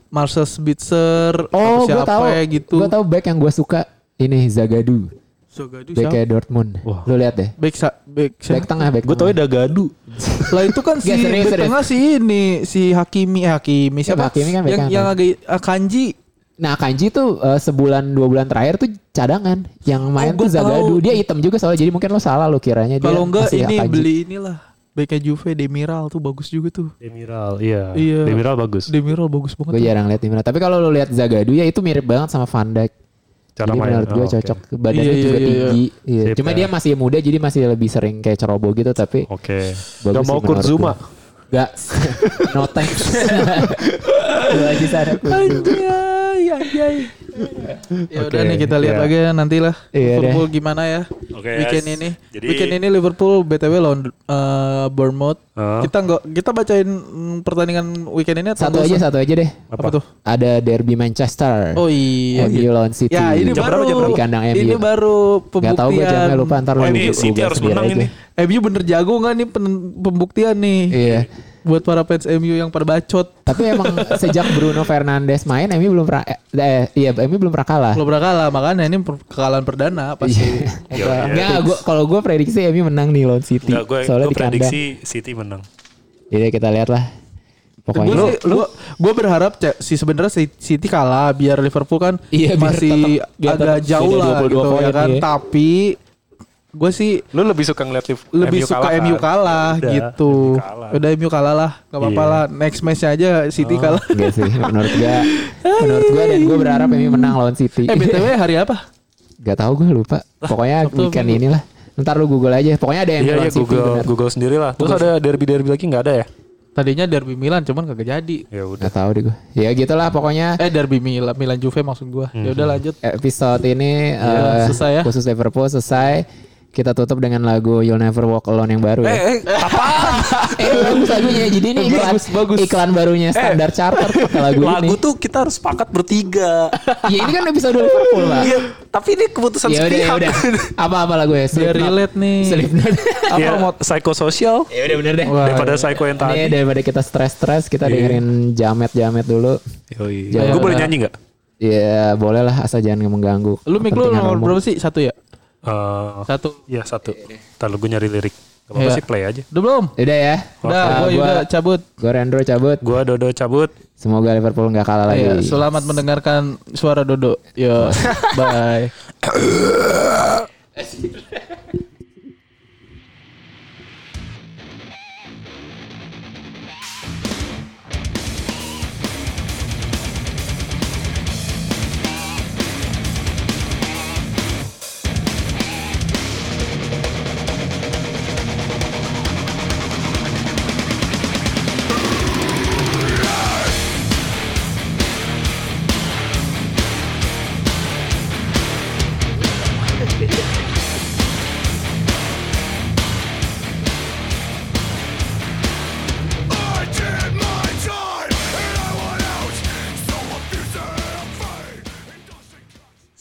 S3: Marcel Spitzer.
S2: Oh,
S3: atau
S2: gue
S3: siapa
S2: tahu.
S3: ya gitu.
S2: Gue tahu back yang gue suka ini Zagadou.
S3: Zagadu
S2: Back
S3: siapa?
S2: kayak Dortmund.
S4: Wah.
S2: Lu lihat deh.
S3: Back sa back, siapa?
S2: Back tengah, back
S4: Gue tau. Dagadu.
S3: Lah itu kan si back
S2: serius.
S3: tengah si ini si Hakimi eh, Hakimi siapa?
S2: Hakimi kan back
S3: yang yang agak Kanji.
S2: Nah Kanji tuh eh, sebulan dua bulan terakhir tuh cadangan. Yang main
S3: gua
S2: tuh Zagadou.
S3: tahu.
S2: Dia hitam juga soalnya. Jadi mungkin lo salah lo kiranya dia
S3: Kalau enggak ini
S2: Akanji.
S3: beli inilah backnya Juve Demiral tuh bagus juga tuh.
S4: Demiral, iya.
S3: Iya.
S4: Demiral bagus.
S3: Demiral bagus
S2: Gue
S3: banget. tuh.
S2: jarang lihat Demiral. Tapi kalau lo lihat Zagadou ya itu mirip banget sama Van Dijk.
S4: Cara
S2: jadi
S4: main.
S2: menurut gue
S4: Oh,
S2: cocok. Badannya
S3: Iya, iya,
S2: juga
S3: iya,
S2: tinggi. Iya.
S4: Sip,
S2: Cuma
S4: ya.
S2: dia masih muda jadi masih lebih sering kayak ceroboh gitu. Tapi
S4: Oke.
S2: Bagus
S4: Gak mau Kurzuma.
S2: Gak. no thanks. Lu aja sana Kurzuma.
S3: Anjay, anjay. ya udah
S4: Oke,
S3: nih kita lihat
S4: iya.
S3: lagi ya nanti lah
S2: Iya
S3: Liverpool gimana ya
S4: Oke,
S3: weekend
S4: yes.
S3: ini.
S4: Jadi-
S3: weekend ini Liverpool btw lawan eh, Bournemouth.
S4: Ah.
S3: Kita nggak kita bacain mm, pertandingan weekend ini
S2: Satu aja, satu aja deh.
S3: Apa tuh?
S2: Ada derby Manchester.
S3: Oh iya.
S2: MU lawan City.
S3: Ya ini
S4: Jam
S3: baru
S4: berapa?
S2: Di kandang MU.
S3: Ini baru pembuktian.
S2: Gak tau gue jamnya lupa ntar
S4: Wah,
S2: lu
S4: ini City harus menang
S2: aja.
S4: ini.
S3: MU bener jago nggak nih pembuktian nih?
S2: Iya.
S3: Buat para fans MU yang pada bacot.
S2: Tapi emang sejak Bruno Fernandes main MU belum pernah eh, eh, iya MU belum pernah kalah.
S3: Belum pernah kalah makanya ini kekalahan perdana pasti.
S2: Iya.
S4: Iya,
S2: Enggak,
S4: iya.
S2: gua kalau gue prediksi MU menang nih lawan City.
S4: Enggak, gue
S2: Soalnya
S4: gue
S2: di kandang.
S4: prediksi City menang.
S2: Jadi kita lihat lah. Pokoknya
S3: Gue sih, gua, gua berharap si sebenarnya si City kalah biar Liverpool kan
S2: Iya, biar
S3: masih
S2: tetap- biar
S3: agak
S2: tetap
S3: jauh lah
S2: 22
S3: gitu ya kan.
S2: iya.
S3: Tapi gue sih
S4: Lu lebih suka ngeliat Liv-
S3: lebih
S4: MU
S3: suka
S4: kalah,
S3: MU
S4: kan?
S3: kalah
S4: Udah,
S3: gitu.
S4: MU kalah.
S3: Udah MU kalah lah, gak apa-apa
S4: Iya.
S3: lah. Next matchnya aja City kalah.
S2: Enggak sih menurut gua menurut gua dan gue berharap MU menang lawan City.
S3: eh btw hari apa?
S2: Gak tahu gue lupa. Pokoknya
S3: Sabtu
S2: weekend
S3: Minggu.
S2: inilah. Ntar lu Google aja. Pokoknya ada MU
S4: Iya,
S2: lawan
S4: iya
S2: City
S4: Google. Google sendiri lah. Terus ada derby-derby lagi nggak ada ya?
S3: Tadinya derby Milan cuman kagak jadi.
S4: Ya udah.
S2: Gak tahu deh gue. Ya gitulah pokoknya
S3: Eh derby Milan, Milan Juve maksud gua. Ya udah lanjut.
S2: episode ini
S3: Iya,
S2: eh,
S3: selesai ya.
S2: khusus Liverpool selesai. Kita tutup dengan lagu You'll Never Walk Alone yang baru ya.
S4: Eh, eh, apaan?
S2: Eh, bagus lagunya. Jadi ini iklan,
S3: Bagus, bagus.
S2: iklan barunya Standar Charter pakai lagu,
S4: Lagu
S2: ini.
S4: tuh kita harus sepakat bertiga.
S2: Ya ini kan episode Liverpool, Pak.
S4: Iya, tapi ini keputusan
S2: Ya udah, ya
S4: sepihak.
S2: udah. Apa-apa lagu ya?
S3: Biar relate nih.
S2: Slipknot.
S3: Apa
S4: Ya,
S3: mau
S4: psikososial
S2: ya udah bener deh.
S3: Wah,
S4: daripada psycho yang
S2: Ini
S4: tadi.
S2: daripada kita stres-stres, kita dengerin jamet-jamet dulu.
S4: Yoi.
S2: Ya,
S4: Gue boleh nyanyi nggak?
S2: Ya boleh lah asal jangan mengganggu.
S3: Lu mic lu nomor berapa sih? Satu ya?
S4: Eh,
S3: Satu.
S4: Iya satu. Ntar lu gue nyari lirik. Gak apa-apa
S3: Iya.
S4: sih play aja.
S3: Udah belum?
S2: Udah ya.
S3: Udah, gua juga cabut.
S2: Gue Rendro cabut.
S4: Gue Dodo cabut.
S2: Semoga Liverpool nggak kalah lagi.
S3: Iya, selamat mendengarkan suara Dodo. Yo, bye.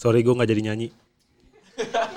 S4: sorry gue gak jadi nyanyi.